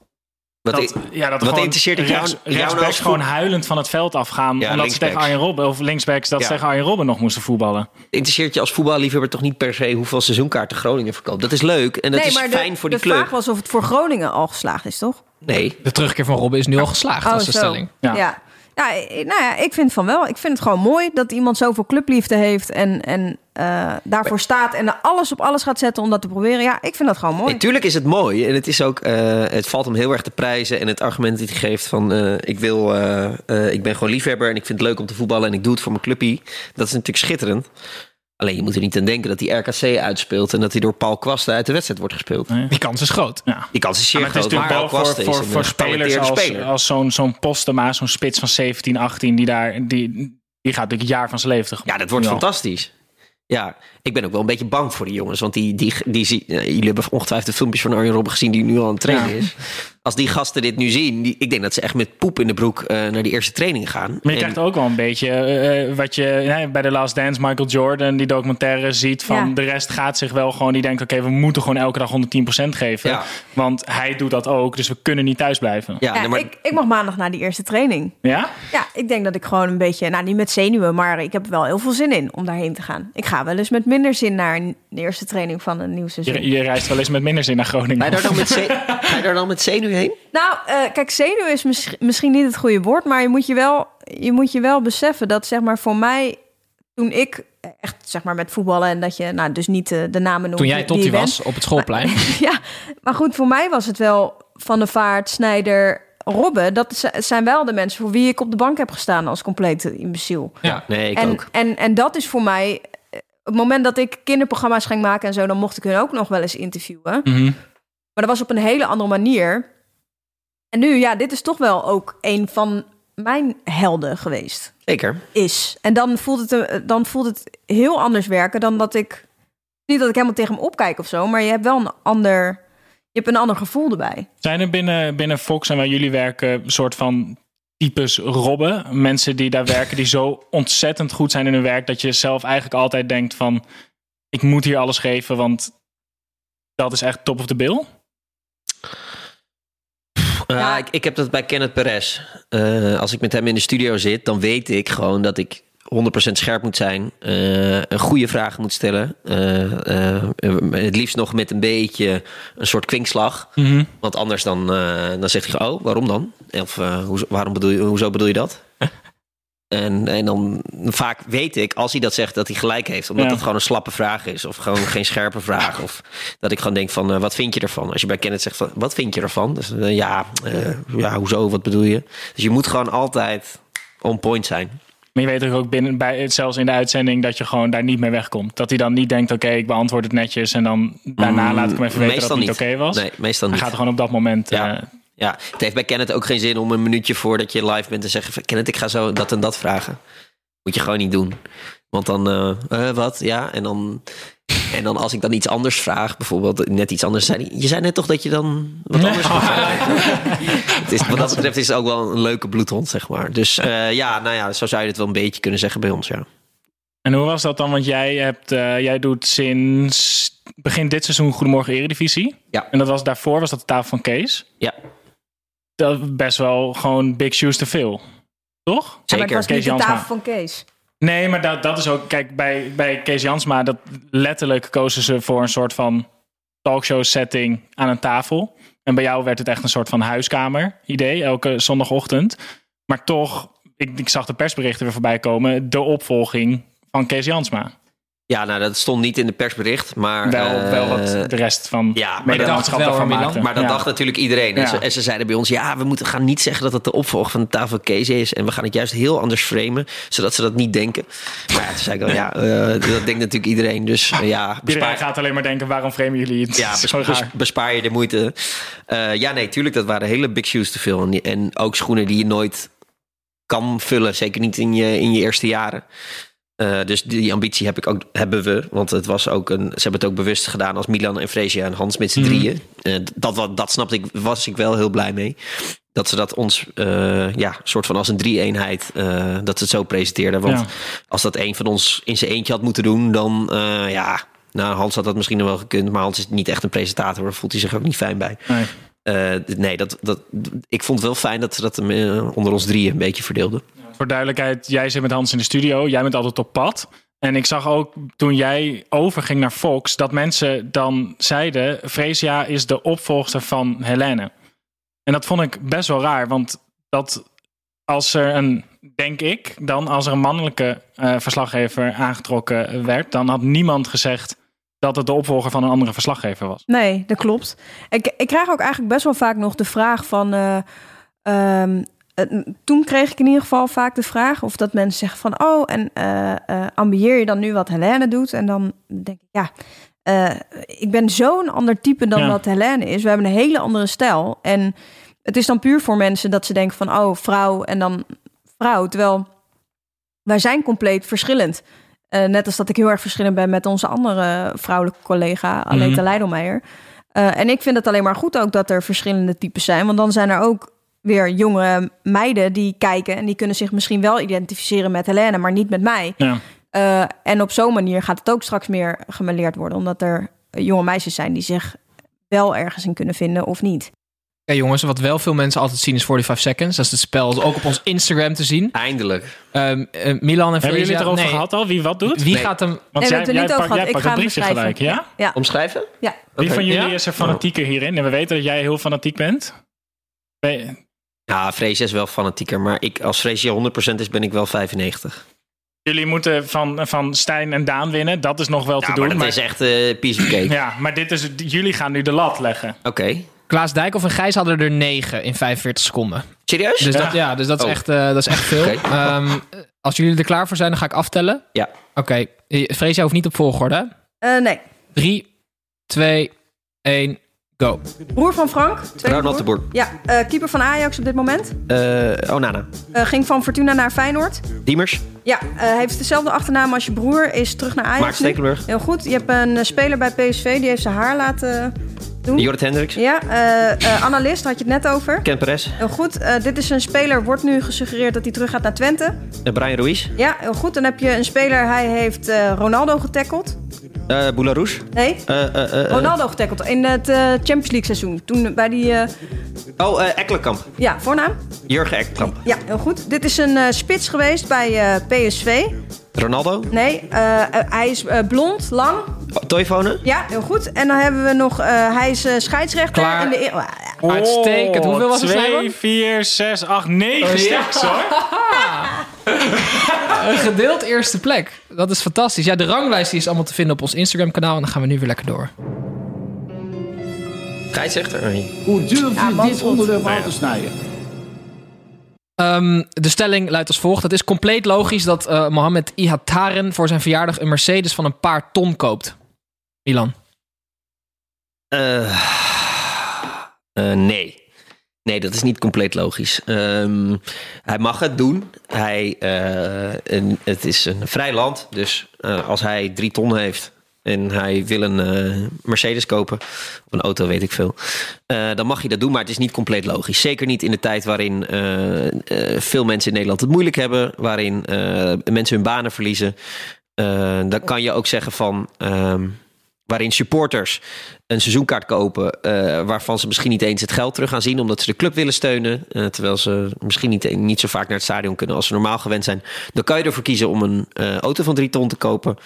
Wat dat, ja, dat wat gewoon interesseert het jou- rechts, jou nou rechtsbacks als gewoon huilend van het veld afgaan. Ja, omdat ze tegen. Arjen Robben, of linksbacks, dat Ja. ze tegen Arjen Robben nog moesten voetballen. interesseert je als voetballiefhebber toch niet per se hoeveel seizoenkaarten Groningen verkoopt. Dat is leuk en dat nee, is maar fijn de, voor die de club. vraag was of het voor Groningen al geslaagd is, toch? Nee. De terugkeer van Robben is nu al geslaagd, Oh, was de zo. stelling. Ja. Ja. Ja, nou ja, ik vind van wel. Ik vind het gewoon mooi dat iemand zoveel clubliefde heeft en, en eh, daarvoor staat en er alles op alles gaat zetten om dat te proberen. Ja, ik vind dat gewoon mooi. Natuurlijk is het mooi en het is ook, eh, het valt hem heel erg te prijzen en het argument dat hij geeft van, eh, ik wil, eh, eh, ik ben gewoon liefhebber en ik vind het leuk om te voetballen en ik doe het voor mijn clubpie. Dat is natuurlijk schitterend. Alleen je moet er niet aan denken dat hij RKC uitspeelt en dat hij door Paul Kwasten uit de wedstrijd wordt gespeeld. Die kans is groot. Ja. Die kans is zeer Maar het is groot. natuurlijk wel voor, voor, is voor een spelers als, speler. als zo'n zo'n Postema, zo'n spits van 17, 18, die, daar, die, die gaat natuurlijk het jaar van zijn leven. Ja, dat wordt Ja. fantastisch. Ja, ik ben ook wel een beetje bang voor die jongens. Want die, die, die, zie- ja, jullie hebben ongetwijfeld filmpjes van Arjen Robben gezien die nu al aan het trainen Ja. is. Als die gasten dit nu zien, die, ik denk dat ze echt met poep in de broek eh, naar die eerste training gaan. Maar je En- krijgt ook wel een beetje eh, eh, wat je nee, bij The Last Dance, Michael Jordan, die documentaire ziet van Ja. de rest gaat zich wel gewoon, die denkt oké, we moeten gewoon elke dag 110% geven. Ja. Want hij doet dat ook, dus we kunnen niet thuis blijven. ja, Ja, nee, maar, ik, ik mag maandag naar die eerste training. Ja? Ja, ik denk dat ik gewoon een beetje, nou niet met zenuwen, maar ik heb er wel heel veel zin in om daarheen te gaan. Ik ga wel eens met minder zin naar een- de eerste training van een nieuw seizoen. Je, je reist wel eens met minder zin naar Groningen. ga, je daar dan met ze- zenuw heen? Nou, eh, kijk, zenuw is mis- misschien niet het goede woord, maar je moet je wel, je moet je wel beseffen dat zeg maar voor mij, toen ik echt zeg maar met voetballen en dat je, nou dus niet eh, de namen noemt Toen jij die je bent. was op het schoolplein. ja, maar goed, voor mij was het wel Van de Vaart, Snijder, Robben. Dat zijn wel de mensen voor wie ik op de bank heb gestaan als complete imbeciel. Ja. Nee, ik en, ook. En, en dat is voor mij... eh, Op het moment dat ik kinderprogramma's ging maken en zo... dan mocht ik hun ook nog wel eens interviewen. Mhm. Maar dat was op een hele andere manier. En nu, ja, dit is toch wel ook een van mijn helden geweest. Zeker. Is. En dan voelt het, eh, dan voelt het heel anders werken dan dat ik... Niet dat ik helemaal tegen hem opkijk of zo... maar je hebt wel een ander... Je hebt een ander gevoel erbij. Zijn er binnen, binnen Fox en waar jullie werken een soort van types Robben? Mensen die daar werken die zo ontzettend goed zijn in hun werk dat je zelf eigenlijk altijd denkt van ik moet hier alles geven, want dat is echt top of the bill. Uh, Ja. ik, ik heb dat bij Kenneth Perez. Uh, als ik met hem in de studio zit, dan weet ik gewoon dat ik 100% scherp moet zijn, eh, een goede vraag moet stellen. eh, eh, het liefst nog met een beetje een soort kwinkslag. Mhm. Want anders dan, eh, dan zegt hij, oh, waarom dan? Of eh, hoezo, waarom bedoel je, hoezo bedoel je dat? En, en dan vaak weet ik, als hij dat zegt, dat hij gelijk heeft. Omdat Ja. het gewoon een slappe vraag is. Of gewoon geen scherpe vraag. Of dat ik gewoon denk van, eh, wat vind je ervan? Als je bij Kenneth zegt van, wat vind je ervan? Dus eh, ja, eh, ja, hoezo, wat bedoel je? Dus je moet gewoon altijd on point zijn. Maar je weet toch ook binnen, bij, zelfs in de uitzending dat je gewoon daar niet mee wegkomt. Dat hij dan niet denkt, oké, ik beantwoord het netjes. En dan daarna laat ik hem even weten dat het niet oké was. Nee, meestal Hij niet. gaat gewoon op dat moment... Ja. Ja, het heeft bij Kenneth ook geen zin om een minuutje voordat je live bent te zeggen: van, Kenneth, ik ga zo dat en dat vragen. Moet je gewoon niet doen. Want dan, eh, eh, wat? Ja, en dan, en dan als ik dan iets anders vraag, bijvoorbeeld net iets anders, zei je zei net toch dat je dan wat anders vragen? het is, wat dat betreft is het ook wel een leuke bloedhond, zeg maar. Dus eh, ja, nou ja, zo zou je het wel een beetje kunnen zeggen bij ons, ja. En hoe was dat dan? Want jij, hebt, jij doet sinds begin dit seizoen Goedemorgen Eredivisie. Ja. En dat was daarvoor was dat de tafel van Kees. Ja, Dat best wel gewoon big shoes te veel. Toch? Ja, maar het was niet de tafel van Kees. Nee, maar dat, dat is ook... Kijk, bij, bij Kees Jansma, dat letterlijk kozen ze voor een soort van talkshow setting aan een tafel. En bij jou werd het echt een soort van huiskamer idee, elke zondagochtend. Maar toch, ik, ik zag de persberichten weer voorbij komen, de opvolging van Kees Jansma. Ja nou, dat stond niet in de persbericht, maar... Wel, eh, wel wat de rest van ja, maar dat- wel, Milan. maakte. Maar dat Ja. dacht natuurlijk iedereen. En, Ja. ze, en ze zeiden bij ons, ja, we moeten gaan niet zeggen dat het de opvolger van de tafel Kees is. En we gaan het juist heel anders framen, zodat ze dat niet denken. Maar ja, toen zei ik dan, ja, eh, dat denkt natuurlijk iedereen. Dus eh, ja, Iedereen bespaar, gaat alleen maar denken, waarom framen jullie het? ja, Zo bes- bes- raar. bespaar je de moeite. Eh, ja, nee, tuurlijk, dat waren hele big shoes te veel. En, en ook schoenen die je nooit kan vullen. Zeker niet in je, in je eerste jaren. Eh, dus die ambitie heb ik ook, hebben we. Want het was ook een, ze hebben het ook bewust gedaan als Milan en Fresia en Hans met z'n Mhm. drieën. Eh, dat, dat snapte ik, was ik wel heel blij mee. Dat ze dat ons, eh, ja, soort van als een drie-eenheid, dat ze het zo presenteerden. Want Ja. als dat een van ons in zijn eentje had moeten doen, dan ja. Nou, Hans had dat misschien nog wel gekund, maar Hans is niet echt een presentator. Daar voelt hij zich ook niet fijn bij. Nee. Nee, dat, dat, ik vond het wel fijn dat ze dat onder ons drieën een beetje verdeelden. Voor duidelijkheid, jij zit met Hans in de studio. Jij bent altijd op pad. En ik zag ook toen jij overging naar Fox... dat mensen dan zeiden... Freesia is de opvolgster van Helene. En dat vond ik best wel raar. Want dat als er een... Denk ik, dan als er een mannelijke eh, verslaggever aangetrokken werd... dan had niemand gezegd dat het de opvolger van een andere verslaggever was. Nee, dat klopt. Ik, ik krijg ook eigenlijk best wel vaak nog de vraag van... eh, ehm, eh, toen kreeg ik in ieder geval vaak de vraag of dat mensen zeggen van... oh, en eh, eh, ambieer je dan nu wat Helene doet? En dan denk ik, ja, eh, ik ben zo'n ander type dan Ja. dat Helene is. We hebben een hele andere stijl. En het is dan puur voor mensen dat ze denken van... oh, vrouw en dan vrouw. Terwijl wij zijn compleet verschillend. Eh, net als dat ik heel erg verschillend ben met onze andere vrouwelijke collega, Aleta Mhm. Leidelmeijer. Eh, en ik vind het alleen maar goed ook dat er verschillende types zijn. Want dan zijn er ook weer jonge meiden die kijken... en die kunnen zich misschien wel identificeren met Helene, maar niet met mij. Ja. Eh, en op zo'n manier gaat het ook straks meer gemeleerd worden... omdat er eh, jonge meisjes zijn die zich wel ergens in kunnen vinden of niet. Ja, jongens, wat wel veel mensen altijd zien is 45 Seconds. Dat is het spel, is ook op ons Instagram te zien. Eindelijk. Ehm, eh, Milan en Hebben jullie het erover nee, gehad al? Wie wat doet? Wie Nee. gaat hem... Want Nee, we jij, hebben het er niet over Ik ga een hem gelijk, ja? Ja, Omschrijven? ja. Wie Oké. van jullie Ja? is er fanatieker hierin? En we weten dat jij heel fanatiek bent. Ben je- Ja, Freesia is wel fanatieker, maar ik, als Freesia 100% is, ben ik wel 95. Jullie moeten van, van Stijn en Daan winnen. Dat is nog wel Ja, te maar doen. dat is echt eh piece of cake. ja, maar dit is, jullie gaan nu de lat leggen. Oké. Klaas Dijkhoff en Gijs hadden er 9 in 45 seconden. Serieus? Dus, Ja. Dat, ja, dus dat, is Oh. echt, eh, dat is echt veel. Ehm, als jullie er klaar voor zijn, dan ga ik aftellen. Ja. Oké, okay. Freesia hoeft niet op volgorde. hè? Eh, nee, 3, 2, 1, go. broer van Frank. Ronald de broer. Boer. Ja, eh, keeper van Ajax op dit moment. Eh, Onana. Eh, ging van Fortuna naar Feyenoord. Diemers. Ja, heeft dezelfde achternaam als je broer. Is terug naar Ajax Maarten nu. Stekelenburg. Heel goed. Je hebt een speler bij PSV. Die heeft zijn haar laten doen. Jorrit Hendricks. Ja, analist had je het net over. Ken Perez. Heel goed. Dit is een speler. Wordt nu gesuggereerd dat hij terug gaat naar Twente. Brian Ruiz. Ja, heel goed. Dan heb je een speler. Hij heeft Ronaldo getackeld. Eh Boularus? Nee, Eh, eh, Ronaldo getackeld in het Champions League seizoen. Toen bij die... Oh, Ekkelenkamp. ja, voornaam? Jurgen Ekkelenkamp. Ja, heel goed. Dit is een spits geweest bij PSV. Ronaldo? Nee, eh, eh, hij is eh, blond, lang. Oh, Toivonen? Ja, heel goed. En dan hebben we nog... eh, hij is eh, scheidsrechter. Klaar. In de, e- Oh, Uitstekend. Hoeveel was het, 2, Snijboom? 4, 6, 8, 9 stuks hoor. Een gedeeld eerste plek. Dat is fantastisch. Ja, de ranglijst die is allemaal te vinden op ons Instagram kanaal. En dan gaan we nu weer lekker door. Scheidsrechter? Nee. Hoe durf je Ja, dit Mansholt. onderwerp aan te snijden? Ehm, de stelling luidt als volgt. Het is compleet logisch dat eh Mohammed Ihataren voor zijn verjaardag een Mercedes van een paar ton koopt. Milan. Eh, eh, nee. Nee, dat is niet compleet logisch. Ehm, hij mag het doen. Hij, een- het is een vrij land. Dus als hij drie ton heeft en hij wil een eh, Mercedes kopen, of een auto, weet ik veel, eh, dan mag hij dat doen. Maar het is niet compleet logisch. Zeker niet in de tijd waarin eh, veel mensen in Nederland het moeilijk hebben, waarin mensen hun banen verliezen. Dan kan je ook zeggen van. ehm, waarin supporters een seizoenkaart kopen... waarvan ze misschien niet eens het geld terug gaan zien... omdat ze de club willen steunen... terwijl ze misschien niet, niet zo vaak naar het stadion kunnen... als ze normaal gewend zijn. Dan kan je ervoor kiezen om een auto van drie ton te kopen.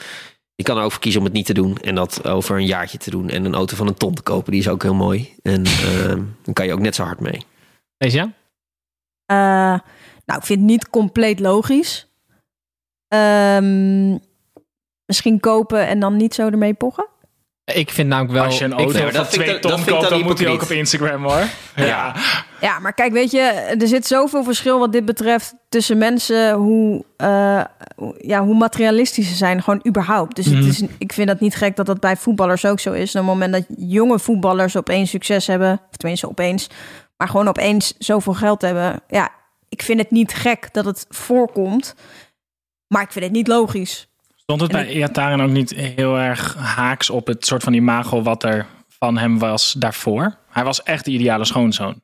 Je kan er ook voor kiezen om het niet te doen... en dat over een jaartje te doen... en een auto van een ton te kopen. Die is ook heel mooi. En eh, dan kan je ook net zo hard mee. Deze ja? Eh, nou, ik vind het niet compleet logisch. Ehm, misschien kopen en dan niet zo ermee pochen. Ik vind namelijk wel... Als je een ik auto vind- maar dat van vind ik 2 dan- dat ton koopt, dan dan moet hij ook op. Instagram hoor. Ja. Ja, maar kijk, weet je, er zit zoveel verschil wat dit betreft tussen mensen hoe, eh, ja, hoe materialistisch ze zijn, gewoon überhaupt. Dus Mhm. het is, ik vind dat niet gek dat dat bij voetballers ook zo is. Op het moment dat jonge voetballers opeens succes hebben, of tenminste opeens, maar gewoon opeens zoveel geld hebben. Ja, ik vind het niet gek dat het voorkomt, maar ik vind het niet logisch. Stond het En bij Iataren ook niet heel erg haaks op het soort van imago wat er van hem was daarvoor? Hij was echt de ideale schoonzoon,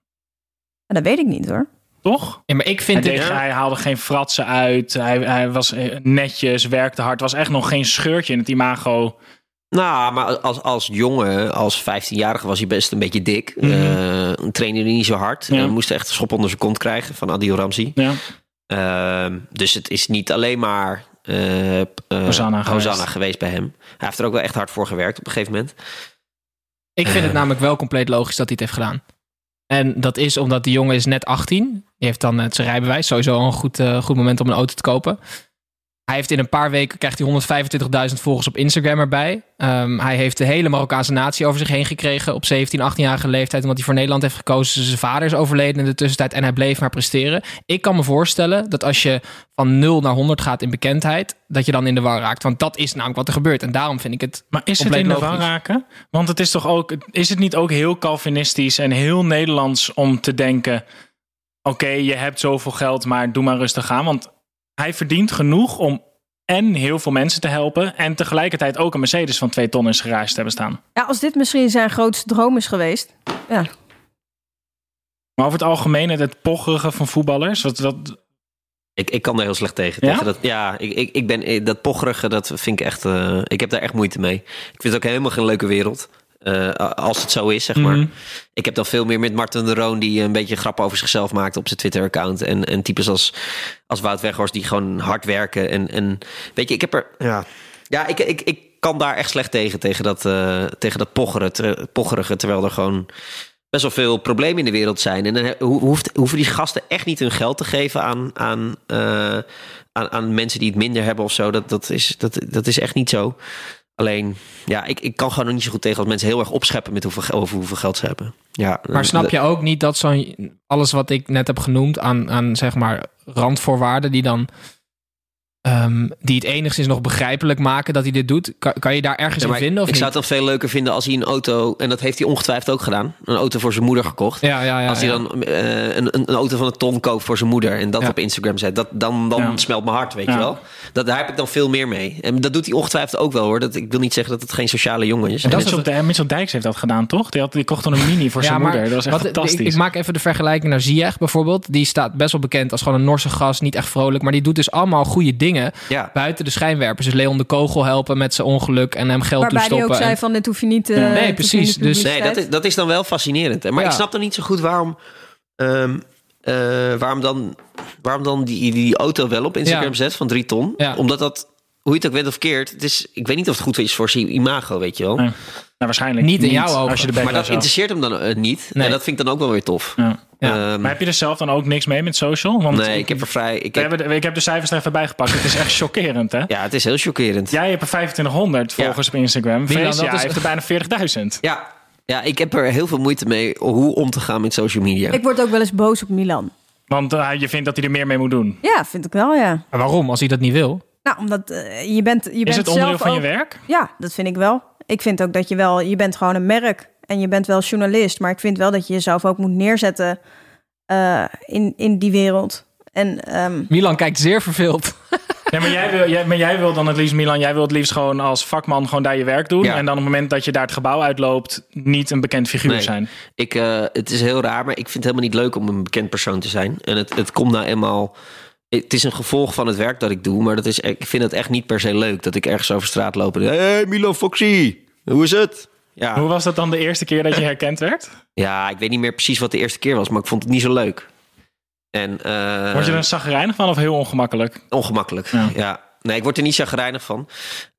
En dat weet ik niet hoor. toch? Ja, maar ik Hij, vind deed, dit... hij haalde geen fratsen uit, hij, hij was eh, netjes, werkte hard. was echt nog geen scheurtje in het imago. Nou, maar als, als jongen, als 15-jarige was hij best een beetje dik. Mhm. Eh, trainde hij niet zo hard. Ja. Eh, moest echt een schop onder zijn kont krijgen van Adil Ramzi. Ja. Ehm, dus het is niet alleen maar eh, eh, Hosanna geweest. Bij hem. Hij heeft er ook wel echt hard voor gewerkt op een gegeven moment. Ik vind het namelijk wel compleet logisch dat hij het heeft gedaan. En dat is omdat die jongen is net 18. Die heeft dan het zijn rijbewijs. Sowieso een goed, eh, goed moment om een auto te kopen. Hij heeft in een paar weken krijgt hij 125.000 volgers op Instagram erbij. Ehm, hij heeft de hele Marokkaanse natie over zich heen gekregen op 17, 18-jarige leeftijd. Omdat hij voor Nederland heeft gekozen. Zijn vader is overleden in de tussentijd en hij bleef maar presteren. Ik kan me voorstellen dat als je van 0 naar 100 gaat in bekendheid, dat je dan in de war raakt. Want dat is namelijk wat er gebeurt. En daarom vind ik het Maar is het in de war raken? Want het is toch ook, is het niet ook heel Calvinistisch en heel Nederlands om te denken: oké, je hebt zoveel geld, maar doe maar rustig aan. Want hij verdient genoeg om en heel veel mensen te helpen en tegelijkertijd ook een Mercedes van 2 ton in zijn garage te hebben staan. Ja, als dit misschien zijn grootste droom is geweest. Ja, Maar over het algemeen, het- pocherige van voetballers, wat, wat, Ik, ik kan daar heel slecht tegen. Ja? tegen dat, ja, ik, ik, ik ben, eh, dat pocherige, dat vind ik echt... eh, ik heb daar echt moeite mee. Ik vind het ook helemaal geen leuke wereld. Eh, als het zo is, zeg maar. Mhm. Ik heb dan veel meer met Martin de Roon... die een beetje grap over zichzelf maakt op zijn Twitter-account. En, en types als, als Wout Weghorst die gewoon hard werken. En, en weet je, ik heb er... Ja, ja ik, ik, ik kan daar echt slecht tegen. Tegen dat, eh, tegen dat pocheren, ter- pocherige. Terwijl er gewoon best wel veel problemen in de wereld zijn. En dan hoeft, hoeven die gasten echt niet hun geld te geven aan, aan, eh, aan, aan mensen die het minder hebben of zo. Dat, dat, is, dat, dat is echt niet zo. Alleen, ja, ik, ik kan gewoon nog niet zo goed tegen als mensen heel erg opscheppen met hoeveel, over hoeveel geld ze hebben. Ja, Maar snap je ook niet dat zo'n alles wat ik net heb genoemd aan, aan zeg maar randvoorwaarden die dan ehm, die het enigszins nog begrijpelijk maken dat hij dit doet, kan, kan je daar ergens Ja, in vinden of ik niet? zou het dan veel leuker vinden als hij een auto, en dat heeft hij ongetwijfeld ook gedaan, een auto voor zijn moeder gekocht. Ja, ja, ja. als hij ja. dan eh, een, een, een auto van een ton koopt voor zijn moeder en dat Ja. op Instagram zet, dat, dan, dan Ja. smelt mijn hart, weet Ja. je wel. Dat, daar heb ik dan veel meer mee. En dat doet hij ongetwijfeld ook wel hoor. Dat, ik wil niet zeggen dat het geen sociale jongen is. En dat is Mitchell, het- Dij- Mitchell Dijks heeft dat gedaan, toch? Die, had, die kocht dan een mini voor zijn moeder. Dat was echt wat- fantastisch. Ik, ik maak even de vergelijking naar Ziyech bijvoorbeeld. Die staat best wel bekend als gewoon een Norse gast, niet echt vrolijk. Maar die doet dus allemaal goede dingen. Dingen Ja. buiten de schijnwerpers. Dus Leon de Kogel helpen met zijn ongeluk en hem geld Waarbij hij toestoppen. ook zei van dit hoef je niet... eh, Nee, precies. Dus- Nee, dat is, dat is dan wel fascinerend. hè. Maar Ja. ik snap dan niet zo goed waarom, ehm, eh, waarom dan, waarom dan die, die auto wel op Instagram Ja. zet van drie ton. Ja. Omdat dat, hoe je het ook weet of verkeerd, het is, ik weet niet of het goed is voor zijn imago, weet je wel. Nee. Nou, waarschijnlijk Niet in jouw ogen. Als je Maar dat interesseert hem dan eh, niet. Nee. En dat vind ik dan ook wel weer tof. Ja. Ja. Ehm, Maar heb je er zelf dan ook niks mee met social? Want nee, ik heb er vrij... Ik heb, de, ik heb de cijfers er even bij gepakt. Het is echt chockerend, hè? ja, het is heel chockerend. Jij hebt er 2500 volgers op Instagram. Dat is- heeft er bijna 40.000. Ja, ja, ik heb er heel veel moeite mee hoe om te gaan met social media. Ik word ook wel eens boos op Milan. Want eh, je vindt dat hij er meer mee moet doen. Ja, vind ik wel, ja. Maar waarom, als hij dat niet wil? Nou, omdat eh, je bent je Is bent het onderdeel zelf van je werk? Ja, dat vind ik wel. Ik vind ook dat je wel... Je bent gewoon een merk. En je bent wel journalist. Maar ik vind wel dat je jezelf ook moet neerzetten... eh, in, in die wereld. En ehm, Milan kijkt zeer verveeld. Ja, maar jij, wil, jij, maar jij wil dan het liefst, Milan, jij wil het liefst gewoon als vakman gewoon daar je werk doen. Ja. En dan op het moment dat je daar het gebouw uitloopt, niet een bekend figuur Nee. zijn. Ik, eh, het is heel raar, maar ik vind het helemaal niet leuk om een bekend persoon te zijn. En het, het komt nou eenmaal. Het is een gevolg van het werk dat ik doe, maar dat is, ik vind het echt niet per se leuk dat ik ergens over straat loop en. Hey Milan Foxy, hoe is het? Ja, Hoe was dat dan de eerste keer dat je herkend werd? ja, ik weet niet meer precies wat de eerste keer was, maar ik vond het niet zo leuk. En, eh, Word je er een zagrijnig van of heel ongemakkelijk? Ongemakkelijk, Ja. ja. Nee, ik word er niet chagrijnig van.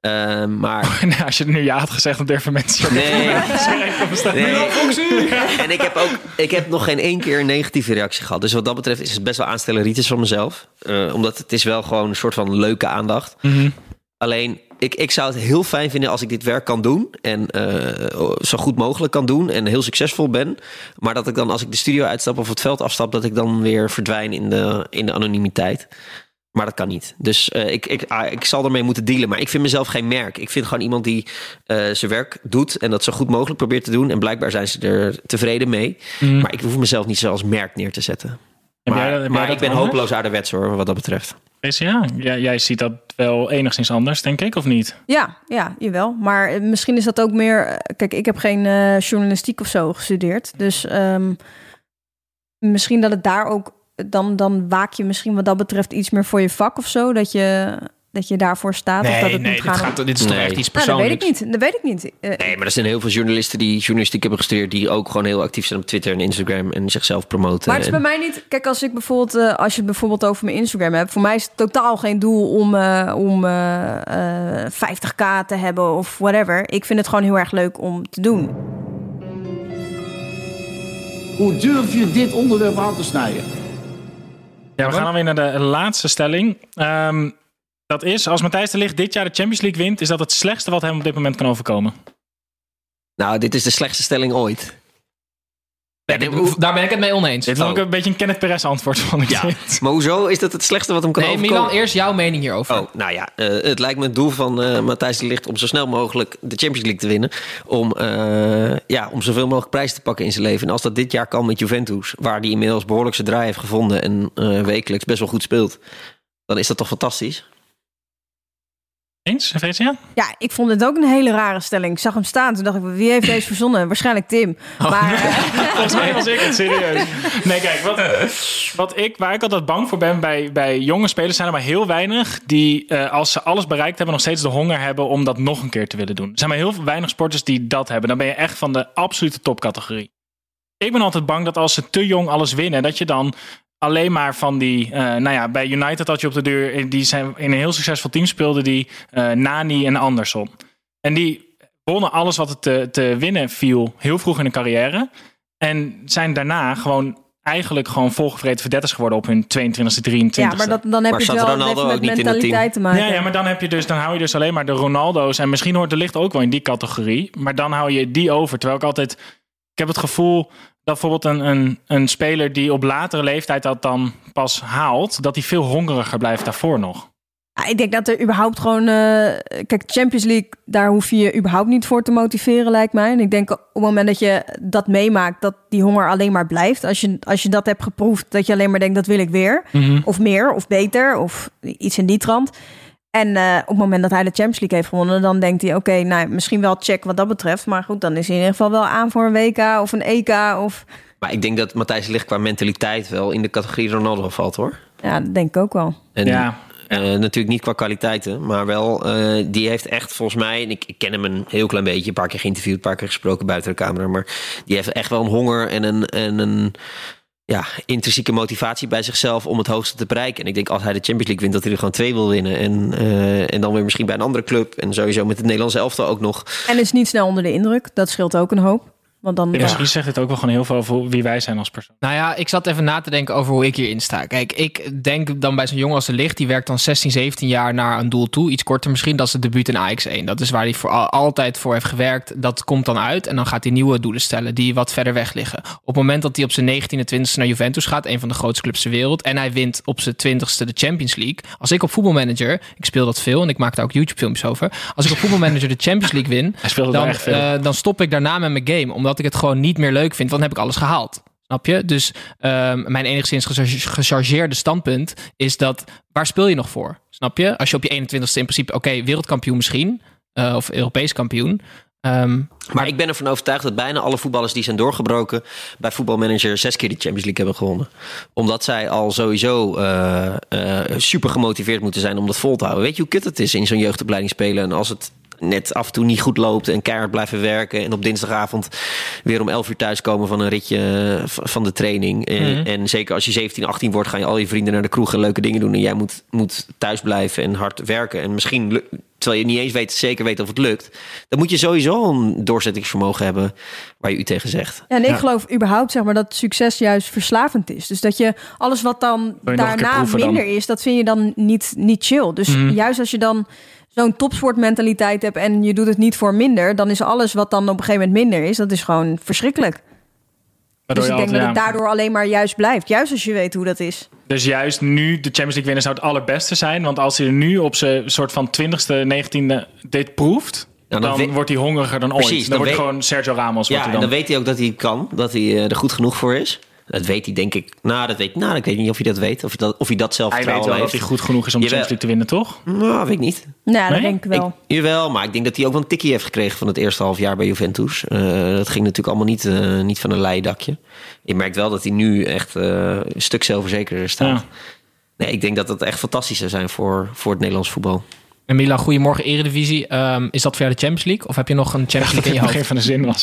Eh, maar Nee, Als je er nu ja had gezegd, dan durven mensen Nee. Nee. En ik heb ook ik heb nog geen één keer een negatieve reactie gehad. Dus wat dat betreft is het best wel aanstelleritis van mezelf. Eh, omdat het is wel gewoon een soort van leuke aandacht. Alleen, ik, ik zou het heel fijn vinden als ik dit werk kan doen. En eh, zo goed mogelijk kan doen. En heel succesvol ben. Maar dat ik dan, als ik de studio uitstap of het veld afstap... dat ik dan weer verdwijn in de, in de anonimiteit. Maar dat kan niet. Dus eh, ik, ik, ah, ik zal ermee moeten dealen. Maar ik vind mezelf geen merk. Ik vind gewoon iemand die eh, zijn werk doet en dat zo goed mogelijk probeert te doen. En blijkbaar zijn ze er tevreden mee. Maar ik hoef mezelf niet zo als merk neer te zetten. Maar, jij maar ik ben anders? hopeloos ouderwets hoor, wat dat betreft. Ja, jij, jij ziet dat wel enigszins anders, denk ik, of niet? ja, ja, jawel. Maar eh, misschien is dat ook meer... eh, Kijk, ik heb geen eh, journalistiek of zo gestudeerd. Dus ehm, misschien dat het daar ook... Dan, dan waak je misschien wat dat betreft iets meer voor je vak of zo. Dat je, dat je daarvoor staat. of dat het moet gaan om- dit is toch Nee. echt iets Nou, dat weet ik persoonlijks. niet. Dat weet ik niet. Eh, Nee, maar er zijn heel veel journalisten die journalistiek hebben gestudeerd... die ook gewoon heel actief zijn op Twitter en Instagram... en zichzelf promoten. Maar het is En- bij mij niet. Kijk, als ik bijvoorbeeld, eh, als je het bijvoorbeeld over mijn Instagram hebt, voor mij is het totaal geen doel om, eh, om eh, eh, 50k te hebben of whatever. Ik vind het gewoon heel erg leuk om te doen. Hoe durf je dit onderwerp aan te snijden? Ja, we gaan dan weer naar de laatste stelling. Ehm, dat is, als Matthijs de Ligt dit jaar de Champions League wint... is dat het slechtste wat hem op dit moment kan overkomen. Nou, dit is de slechtste stelling ooit. Ja, dit- Daar ben ik het mee oneens. Dit is ook Oh. een beetje een Kenneth Perez antwoord, vond ik Ja, dit. maar hoezo is dat het slechtste wat hem kan Nee, overkomen? Milan, eerst jouw mening hierover. Oh, nou ja, eh, het lijkt me het doel van eh Matthijs de Ligt om zo snel mogelijk de Champions League te winnen. Om, eh, ja, om zoveel mogelijk prijs te pakken in zijn leven. En als dat dit jaar kan met Juventus, waar hij inmiddels behoorlijk zijn draai heeft gevonden en eh, wekelijks best wel goed speelt, dan is dat toch fantastisch? Eens, Freesia? Ja, ik vond het ook een hele rare stelling. Ik zag hem staan, toen dacht ik, wie heeft deze verzonnen? Waarschijnlijk Tim. Maar eh, Volgens mij was ik het, serieus. Nee, kijk, wat, wat ik, waar ik altijd bang voor ben bij, bij jonge spelers... zijn er maar heel weinig die, eh, als ze alles bereikt hebben... nog steeds de honger hebben om dat nog een keer te willen doen. Er zijn maar heel weinig sporters die dat hebben. Dan ben je echt van de absolute topcategorie. Ik ben altijd bang dat als ze te jong alles winnen... dat je dan alleen maar van die... eh, nou ja, bij United had je op de deur... die zijn in een heel succesvol team speelden... die eh, Nani en Anderson. En die wonnen alles wat het te, te winnen viel... heel vroeg in de carrière... En zijn daarna gewoon eigenlijk gewoon volgevreten verdetters geworden op hun 22e, 23e. ja, maar dat, dan heb Maar je wel Ronaldo met mentaliteit te maken. Ja, ja, maar dan, heb je dus, dan hou je dus alleen maar de Ronaldo's. En misschien hoort de licht ook wel in die categorie. Maar dan hou je die over. Terwijl ik altijd... Ik heb het gevoel bijvoorbeeld een, een, een speler die op latere leeftijd dat dan pas haalt... dat hij veel hongeriger blijft daarvoor nog. Ja, ik denk dat er überhaupt gewoon... eh, kijk, Champions League, daar hoef je je überhaupt niet voor te motiveren, lijkt mij. En ik denk op het moment dat je dat meemaakt, dat die honger alleen maar blijft. Als je, als je dat hebt geproefd, dat je alleen maar denkt, dat wil ik weer. Of meer, of beter, of iets in die trant. En eh, op het moment dat hij de Champions League heeft gewonnen, dan denkt hij, oké, nou, misschien wel check wat dat betreft. Maar goed, dan is hij in ieder geval wel aan voor een WK of een EK. Of, Maar ik denk dat Matthijs Ligt qua mentaliteit wel in de categorie Ronaldo valt hoor. ja, dat denk ik ook wel. En Ja, Eh, natuurlijk niet qua kwaliteiten, maar wel, eh, die heeft echt volgens mij, en ik, ik ken hem een heel klein beetje, een paar keer geïnterviewd, een paar keer gesproken buiten de camera, maar die heeft echt wel een honger en een, en een ja, intrinsieke motivatie bij zichzelf om het hoogste te bereiken. En ik denk als hij de Champions League wint, dat hij er gewoon twee wil winnen. En, eh, en dan weer misschien bij een andere club. En sowieso met het Nederlandse elftal ook nog. En is niet snel onder de indruk. Dat scheelt ook een hoop. Want dan, Ja, Misschien zegt het ook wel gewoon heel veel over wie wij zijn als persoon. Nou ja, ik zat even na te denken over hoe ik hierin sta. Kijk, ik denk dan bij zo'n jongen als de licht, die werkt dan 16, 17 jaar naar een doel toe. Iets korter misschien, dat is het debuut in AX1. Dat is waar hij voor al- altijd voor heeft gewerkt. Dat komt dan uit en dan gaat hij nieuwe doelen stellen die wat verder weg liggen. Op het moment dat hij op zijn 19e, 20e naar Juventus gaat, een van de grootste clubs ter wereld, en hij wint op zijn 20ste de Champions League. Als ik op voetbalmanager, ik speel dat veel en ik maak daar ook YouTube filmpjes over. Als ik op voetbalmanager de Champions League win, dan, echt veel. eh, dan stop ik daarna met mijn game. Omdat ik het gewoon niet meer leuk vind. Want dan heb ik alles gehaald. Snap je? Dus ehm, mijn enigszins gecharge- gechargeerde standpunt is dat... waar speel je nog voor? Snap je? Als je op je 21ste in principe... oké, wereldkampioen misschien. eh, of Europees kampioen. Ehm, Maar ik ben ervan overtuigd dat bijna alle voetballers die zijn doorgebroken bij voetbalmanager zes keer de Champions League hebben gewonnen. Omdat zij al sowieso eh, eh, super gemotiveerd moeten zijn om dat vol te houden. Weet je hoe kut het is in zo'n jeugdopleiding spelen? En als het net af en toe niet goed loopt en keihard blijven werken. En op dinsdagavond weer om 11 uur thuiskomen van een ritje eh, van de training. En, Mhm. en zeker als je 17, 18 wordt, gaan je al je vrienden naar de kroeg en leuke dingen doen. En jij moet, moet thuis blijven en hard werken. En misschien, terwijl je niet eens weet, zeker weet of het lukt. Dan moet je sowieso een doorzettingsvermogen hebben waar je u tegen zegt. Ja, en ik Ja. geloof überhaupt zeg maar, dat succes juist verslavend is. Dus dat je alles wat dan daarna dan? minder is, dat vind je dan niet, niet chill. Dus Mhm. juist als je dan zo'n topsportmentaliteit hebt en je doet het niet voor minder, dan is alles wat dan op een gegeven moment minder is, dat is gewoon verschrikkelijk. Waardoor dus ik je denk dat het daardoor alleen maar juist blijft. Juist als je weet hoe dat is. Dus juist nu de Champions League winnen zou het allerbeste zijn. Want als hij er nu op zijn soort van 20ste, 19e dit proeft... Nou, dan dan we- wordt hij hongeriger dan ooit. Precies, dan, dan wordt weet- gewoon Sergio Ramos. wordt Ja, hij en dan. dan weet hij ook dat hij kan. Dat hij eh, er goed genoeg voor is. Dat weet hij, denk ik. Nou, dat weet, nou ik weet niet of hij dat weet. Of hij dat, of hij dat hij zelfvertrouwen weet wel dat heeft. hij goed genoeg is om. Champions League te winnen, toch? Nou, weet ik niet. Nou, dat Nee? denk ik wel. Ik, jawel, maar ik denk dat hij ook wel een tikkie heeft gekregen van het eerste half jaar bij Juventus. Eh, dat ging natuurlijk allemaal niet, eh, niet van een leien dakje. Je merkt wel dat hij nu echt eh, een stuk zelfverzekerder staat. Ja. Nee, ik denk dat dat echt fantastisch zou zijn voor, voor het Nederlands voetbal. en Milan, goedemorgen Eredivisie. Ehm, is dat voor jou de Champions League? Of heb je nog een Champions League in je Het hoofd? begin van de zin was.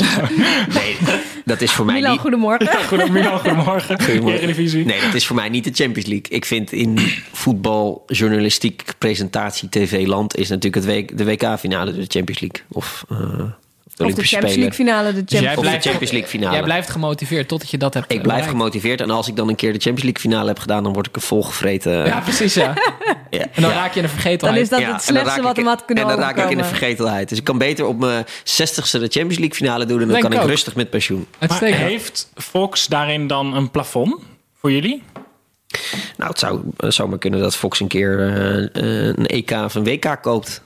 Nee, dat is voor mij Milan, niet... goedemorgen. Goed, Milan, goedemorgen. Goedemorgen. Eredivisie. Nee, dat is voor mij niet de Champions League. Ik vind in voetbal, journalistiek, presentatie, tv-land... is natuurlijk het W- de WK-finale de Champions League. Of, eh, of de Of de Olympische Champions. League finale, de Dus jij Champions Of de blijft- Champions League finale. Jij blijft gemotiveerd totdat je dat hebt ik blijf bereikt. gemotiveerd. En als ik dan een keer de Champions League finale heb gedaan... dan word ik er volgevreten. Ja, precies ja. Ja. En dan Ja. raak je in de vergetelheid. Dan is dat Ja, het slechtste wat hem had kunnen En dan raak ik in de vergetelheid. Dus ik kan beter op mijn 60ste de Champions League finale doen... en dan Denk kan ik ook. rustig met pensioen. Maar heeft Fox daarin dan een plafond voor jullie? Nou, het zou, zou maar kunnen dat Fox een keer eh, eh, een EK of een WK koopt.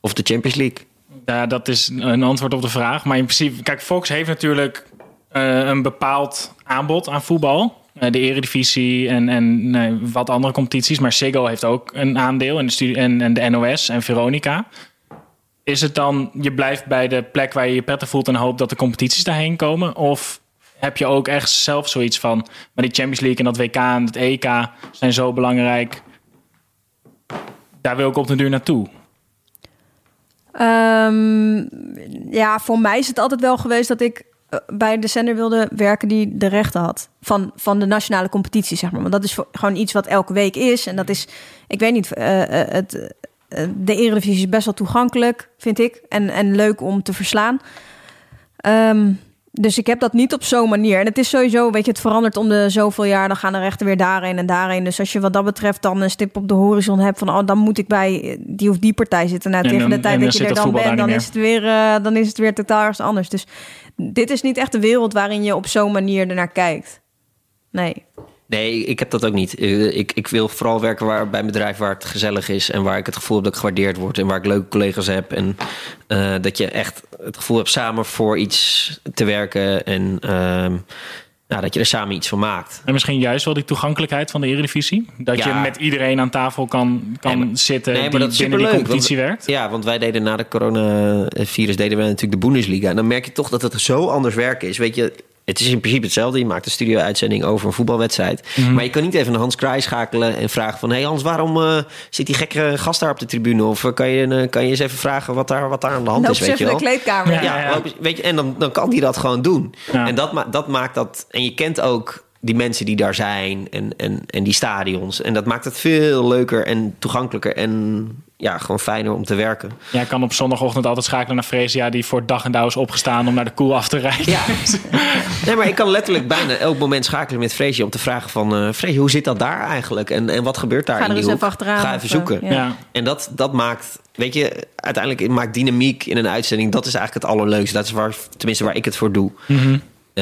Of de Champions League. Ja, dat is een antwoord op de vraag. Maar in principe, kijk, Fox heeft natuurlijk eh, een bepaald aanbod aan voetbal. Eh, de Eredivisie en, en nee, wat andere competities. Maar Ziggo heeft ook een aandeel. En de, en, en de NOS en Veronica. Is het dan, je blijft bij de plek waar je je prettig voelt... en hoopt dat de competities daarheen komen? Of heb je ook echt zelf zoiets van... maar die Champions League en dat WK en het EK zijn zo belangrijk... daar wil ik op de duur naartoe. Ehm, ja, voor mij is het altijd wel geweest dat ik eh, bij de zender wilde werken die de rechten had. Van, van de nationale competitie, zeg maar. Want dat is gewoon iets wat elke week is. En dat is, ik weet niet, eh, eh, het, de Eredivisie is best wel toegankelijk, vind ik. En, en leuk om te verslaan. Ehm, dus ik heb dat niet op zo'n manier. En het is sowieso, weet je, het verandert om de zoveel jaar. Dan gaan de rechten weer daarheen en daarheen. Dus als je wat dat betreft dan een stip op de horizon hebt van... oh, dan moet ik bij die of die partij zitten. Nou, En tegen dan- de tijd dat je er dan bent, dan is, het weer, eh, dan is het weer totaal ergens anders. Dus dit is niet echt de wereld waarin je op zo'n manier ernaar kijkt. Nee. Nee, ik heb dat ook niet. Eh, Ik, ik wil vooral werken waar, bij een bedrijf waar het gezellig is... en waar ik het gevoel heb dat ik gewaardeerd word... en waar ik leuke collega's heb. En eh, dat je echt het gevoel hebt samen voor iets te werken... en ehm, nou, dat je er samen iets van maakt. En misschien juist wel die toegankelijkheid van de Eredivisie. Dat Ja. je met iedereen aan tafel kan, kan Nee, maar- zitten Nee, maar die dat binnen die competitie want- werkt. Ja, want wij deden na de coronavirus deden wij natuurlijk de Bundesliga. En dan merk je toch dat het zo anders werken is. Weet je, Het is in principe hetzelfde. Je maakt een studio-uitzending over een voetbalwedstrijd. Maar je kan niet even naar Hans Kraai schakelen en vragen van... hé hey Hans, waarom eh, zit die gekke gast daar op de tribune? Of eh, kan je, eh, kan je eens even vragen wat daar, wat daar aan de hand Loop is, weet je wel? de kleedkamer. Ja, in. Ja, ja. loop eens- weet je, en dan, dan kan die dat gewoon doen. Ja. En dat, ma dat maakt dat. En je kent ook die mensen die daar zijn en, en, en die stadions. En dat maakt het veel leuker en toegankelijker en ja, gewoon fijner om te werken. Jij kan op zondagochtend altijd schakelen naar Fresia... die voor dag en dauw is opgestaan om naar de koel af te rijden. Ja. nee, maar ik kan letterlijk bijna elk moment schakelen met Freesje om te vragen van... eh Freesje, hoe zit dat daar eigenlijk? En, en wat gebeurt daar Ga in er die eens hoek? even achteraan. Ga even eh, zoeken. ja. Ja. En dat, dat maakt, weet je, uiteindelijk maakt dynamiek in een uitzending... dat is eigenlijk het allerleukste. Dat is waar, tenminste waar ik het voor doe.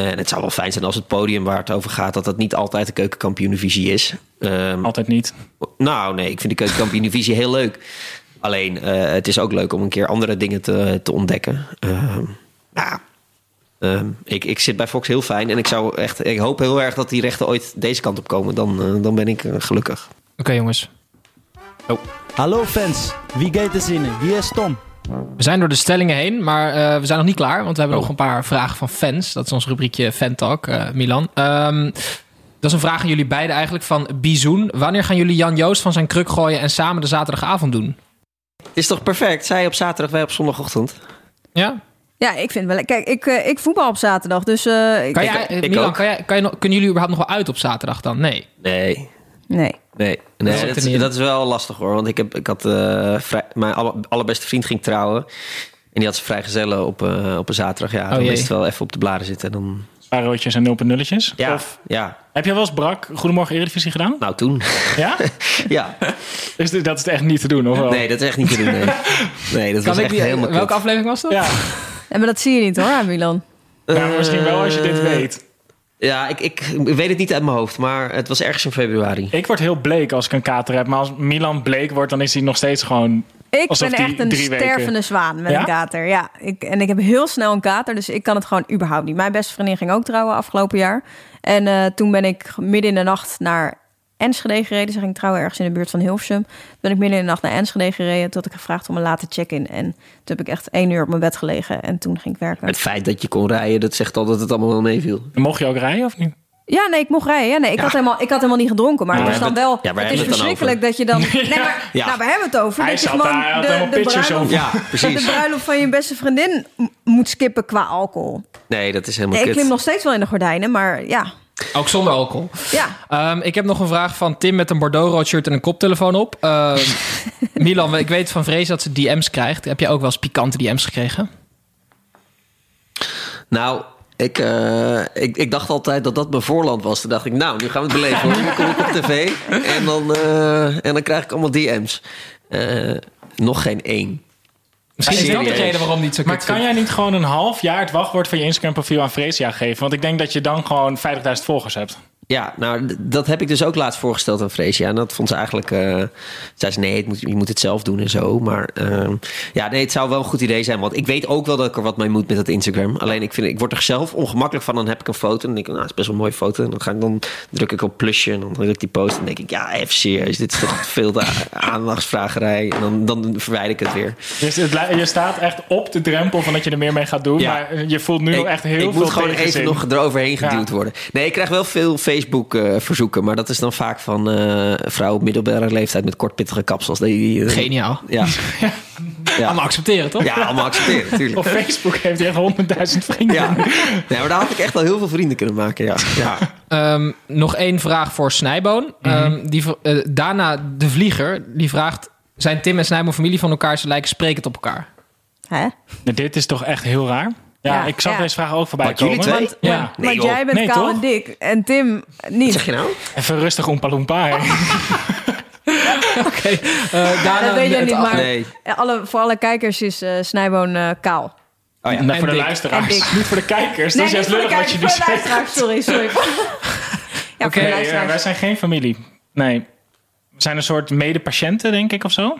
Mhm. En het zou wel fijn zijn als het podium waar het over gaat... dat dat niet altijd de keukenkampioen-divisie is. Ehm, Altijd niet. nou, nee, ik vind de keukenkampioen-divisie heel leuk. Alleen, eh, het is ook leuk om een keer andere dingen te, te ontdekken. Ehm, ja, ehm, ik, ik zit bij Fox heel fijn. En ik, zou echt, ik hoop heel erg dat die rechten ooit deze kant op komen. Dan, eh, dan ben ik eh, gelukkig. Oké jongens, Hallo fans, wie gaat er zinnen? Hier is Tom. We zijn door de stellingen heen, maar eh, we zijn nog niet klaar. Want we hebben nog een paar vragen van fans. Dat is ons rubriekje Fan Talk, eh, Milan. Ehm, dat is een vraag aan jullie beiden eigenlijk van Bizoen. Wanneer gaan jullie Jan Joost van zijn kruk gooien en samen de zaterdagavond doen? Is toch perfect? Zij op zaterdag, wij op zondagochtend. Ja? Ja, ik vind wel. Kijk, ik, eh, ik voetbal op zaterdag, dus eh, ik, Kan Ik- jij, ik Milan, kan jij, kan je, nog- kunnen jullie überhaupt nog wel uit op zaterdag dan? Nee. Nee, nee. Nee, dat, is, dat is wel lastig hoor. Want ik, heb, ik had eh, vrij, mijn alle, allerbeste vriend ging trouwen. En die had zijn vrijgezellen op, eh, op een zaterdag. Ja, dan is het wel even op de bladen zitten. Dan, Spaarroodjes en nulletjes. ja, Of ja, heb jij wel eens brak Goedemorgen Eredivisie gedaan? nou toen. Ja? ja, Is dit- dat is echt niet te doen, of wel? nee, dat is echt niet te doen. Nee, nee dat Kan was ik echt die, helemaal welke kut. aflevering was dat? Ja, Ja, maar dat zie je niet hoor, aan Milan. nou, misschien wel als je dit Eh, weet. Ja, ik, ik, ik weet het niet uit mijn hoofd, maar het was ergens in februari. Ik word heel bleek als ik een kater heb. Maar als Milan bleek wordt, dan is hij nog steeds gewoon... Ik ben echt een weken- stervende zwaan met Ja? een kater. Ja, ik, en ik heb heel snel een kater, dus ik kan het gewoon überhaupt niet. Mijn beste vriendin ging ook trouwen afgelopen jaar. En eh, toen ben ik midden in de nacht naar Enschede gereden. Ze ging trouwen ergens in de buurt van Hilversum. Toen ben ik midden in de nacht naar Enschede gereden. Toen had ik gevraagd om een late check-in. En toen heb ik echt één uur op mijn bed gelegen. En toen ging ik werken. Het feit dat je kon rijden, dat zegt al dat het allemaal wel meeviel. Mocht je ook rijden of niet? Ja, nee, ik mocht rijden. Ja, nee, ik, had helemaal, ik had helemaal niet gedronken. Maar Ja, het dan wel... het- ja, het is hebben we het dan verschrikkelijk dat je dan... Nee, maar, Ja. nou, we hebben het over. Hij dat je gewoon daar, de, de, bruiloft, Ja, de precies. bruiloft van je beste vriendin moet skippen qua alcohol. Nee, dat is helemaal Nee, ik kut. klim nog steeds wel in de gordijnen, maar ja. Ook zonder alcohol. Ja, Ehm, ik heb nog een vraag van Tim met een Bordeaux-rood shirt en een koptelefoon op. Ehm, Milan, ik weet van Vrees dat ze DM's krijgt. Heb jij ook wel eens pikante DM's gekregen? Nou, ik, eh, ik, ik dacht altijd dat dat mijn voorland was. Toen dacht ik, nou, nu gaan we het beleven. hoor. Nu kom ik op tv en dan, eh, en dan krijg ik allemaal DM's. Eh, nog geen één. Misschien is dat de reden waarom niet zo Maar kan jij niet gewoon een half jaar het wachtwoord van je Instagram profiel aan Freesia geven? Want ik denk dat je dan gewoon 50.000 volgers hebt. Ja, nou, dat heb ik dus ook laatst voorgesteld aan Freesia. En dat vond ze eigenlijk... eh zei ze, nee, het moet, je moet het zelf doen en zo. Maar ehm, ja, nee, het zou wel een goed idee zijn. Want ik weet ook wel dat ik er wat mee moet met dat Instagram. Alleen, ik, vind, ik word er zelf ongemakkelijk van. Dan heb ik een foto en dan denk ik, nou, dat is best wel een mooie foto. En dan, ga ik, dan druk ik op plusje en dan druk ik die post. En dan denk ik, ja, even serieus. Dit is toch veel aandachtsvragerij. En dan, dan verwijder ik het weer. Dus het, je staat echt op de drempel van dat je er meer mee gaat doen. Ja. Maar je voelt nu echt heel ik veel moet gewoon even nog eroverheen Ja. geduwd worden. Nee, ik krijg wel veel Facebook-verzoeken. maar dat is dan vaak van eh vrouwen op middelbare leeftijd met kortpittige kapsels. Die, die, eh, Geniaal. Ja. ja. Allemaal accepteren, toch? Ja, allemaal accepteren, natuurlijk. Op Facebook heeft hij echt 100.000 vrienden. Ja. Nee, maar daar had ik echt al heel veel vrienden kunnen maken. Ja. Ja. Ehm, nog één vraag voor Snijboon. Ehm, die, eh, Dana de Vlieger, die vraagt... Zijn Tim en Snijboon familie van elkaar? Ze lijken sprekend op elkaar. hè? Nou, dit is toch echt heel raar? Ja, Ja, ik zag ja. deze vraag ook voorbij Wat, komen. jullie twee? Want- Ja. Nee, Want jij bent Nee, kaal toch? en dik en Tim niet. Zeg je nou? Even rustig Oompa Loompa. hè. Oké, eh, Ja, Dana... dat weet je het- niet, maar Nee. alle, voor alle kijkers is eh Snijboon eh, kaal. Oh ja. Nou, voor de dik. luisteraars, En niet voor de kijkers. dat is juist lullig wat je nu kijkers, voor de zegt. luisteraars, Sorry, sorry. ja, Oké, Nee, wij zijn geen familie. Nee. We zijn een soort medepatiënten, denk ik, of zo.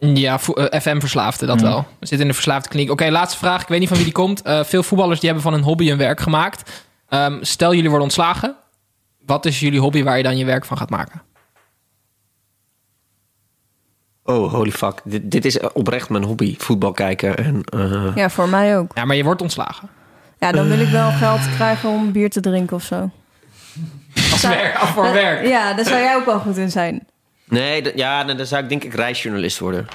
Ja, eh, FM-verslaafde, dat wel. We zitten in de verslaafde kliniek. Oké, laatste vraag. Ik weet niet van wie die komt. Eh, veel voetballers die hebben van hun hobby een werk gemaakt. Ehm, stel, jullie worden ontslagen. Wat is jullie hobby waar je dan je werk van gaat maken? Oh, holy fuck. Dit, dit is oprecht mijn hobby. Voetbal kijken. En, eh, Ja, voor mij ook. Ja, maar je wordt ontslagen. Ja, dan wil ik wel geld krijgen om bier te drinken of zo. Als werk, voor Eh, werk. Ja, daar zou jij ook wel goed in zijn. Nee, ja, dan dan zou ik denk ik reisjournalist worden.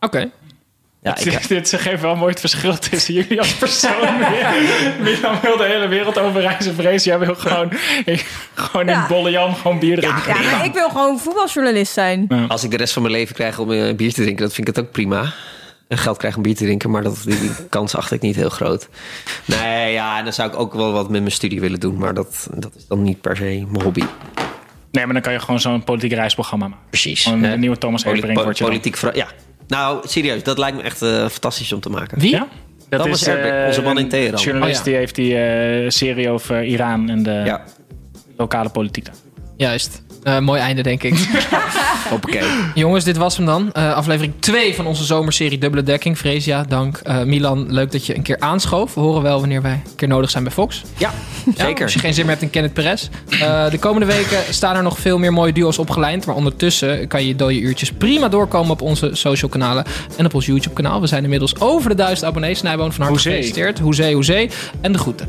Oké. Ja, ik, Dit geeft wel mooi het verschil tussen jullie als persoon. Milan wil de hele wereld over reizen. Vrees, jij wil gewoon, gewoon Ja. in bolle Jan gewoon bier drinken. Ja, maar ik wil gewoon voetbaljournalist zijn. als ik de rest van mijn leven krijg om eh, bier te drinken, dat vind ik het ook prima. En geld krijg om bier te drinken, maar dat, die, die kans acht ik niet heel groot. Nee, ja, en dan zou ik ook wel wat met mijn studie willen doen, maar dat, dat is dan niet per se mijn hobby. Nee, maar dan kan je gewoon zo'n politiek reisprogramma maken. Precies. Gewoon een nieuwe Thomas Poli- Everink po- word je. Politiek, ja. Nou, serieus, dat lijkt me echt eh, fantastisch om te maken. Wie? Ja? Dat Thomas is eh, onze man in Teheran. Journalist Oh, ja. die heeft die eh, serie over Iran en de Ja, lokale politiek. daar. Juist. Eh, mooi einde, denk ik. hoppakee. Jongens, dit was hem dan. Eh, aflevering 2 van onze zomerserie Dubbele Dekking. Freesia, dank. Eh, Milan, leuk dat je een keer aanschoof. We horen wel wanneer wij een keer nodig zijn bij Fox. Ja, Ja, zeker. als je geen zin meer hebt in Kenneth Perez. De komende weken staan er nog veel meer mooie duo's opgelijnd. Maar ondertussen kan je dode uurtjes prima doorkomen op onze social kanalen. En op ons YouTube kanaal. We zijn inmiddels over de duizend abonnees. Snijboon van harte gefeliciteerd. Hoezee, hoezee. En de groeten.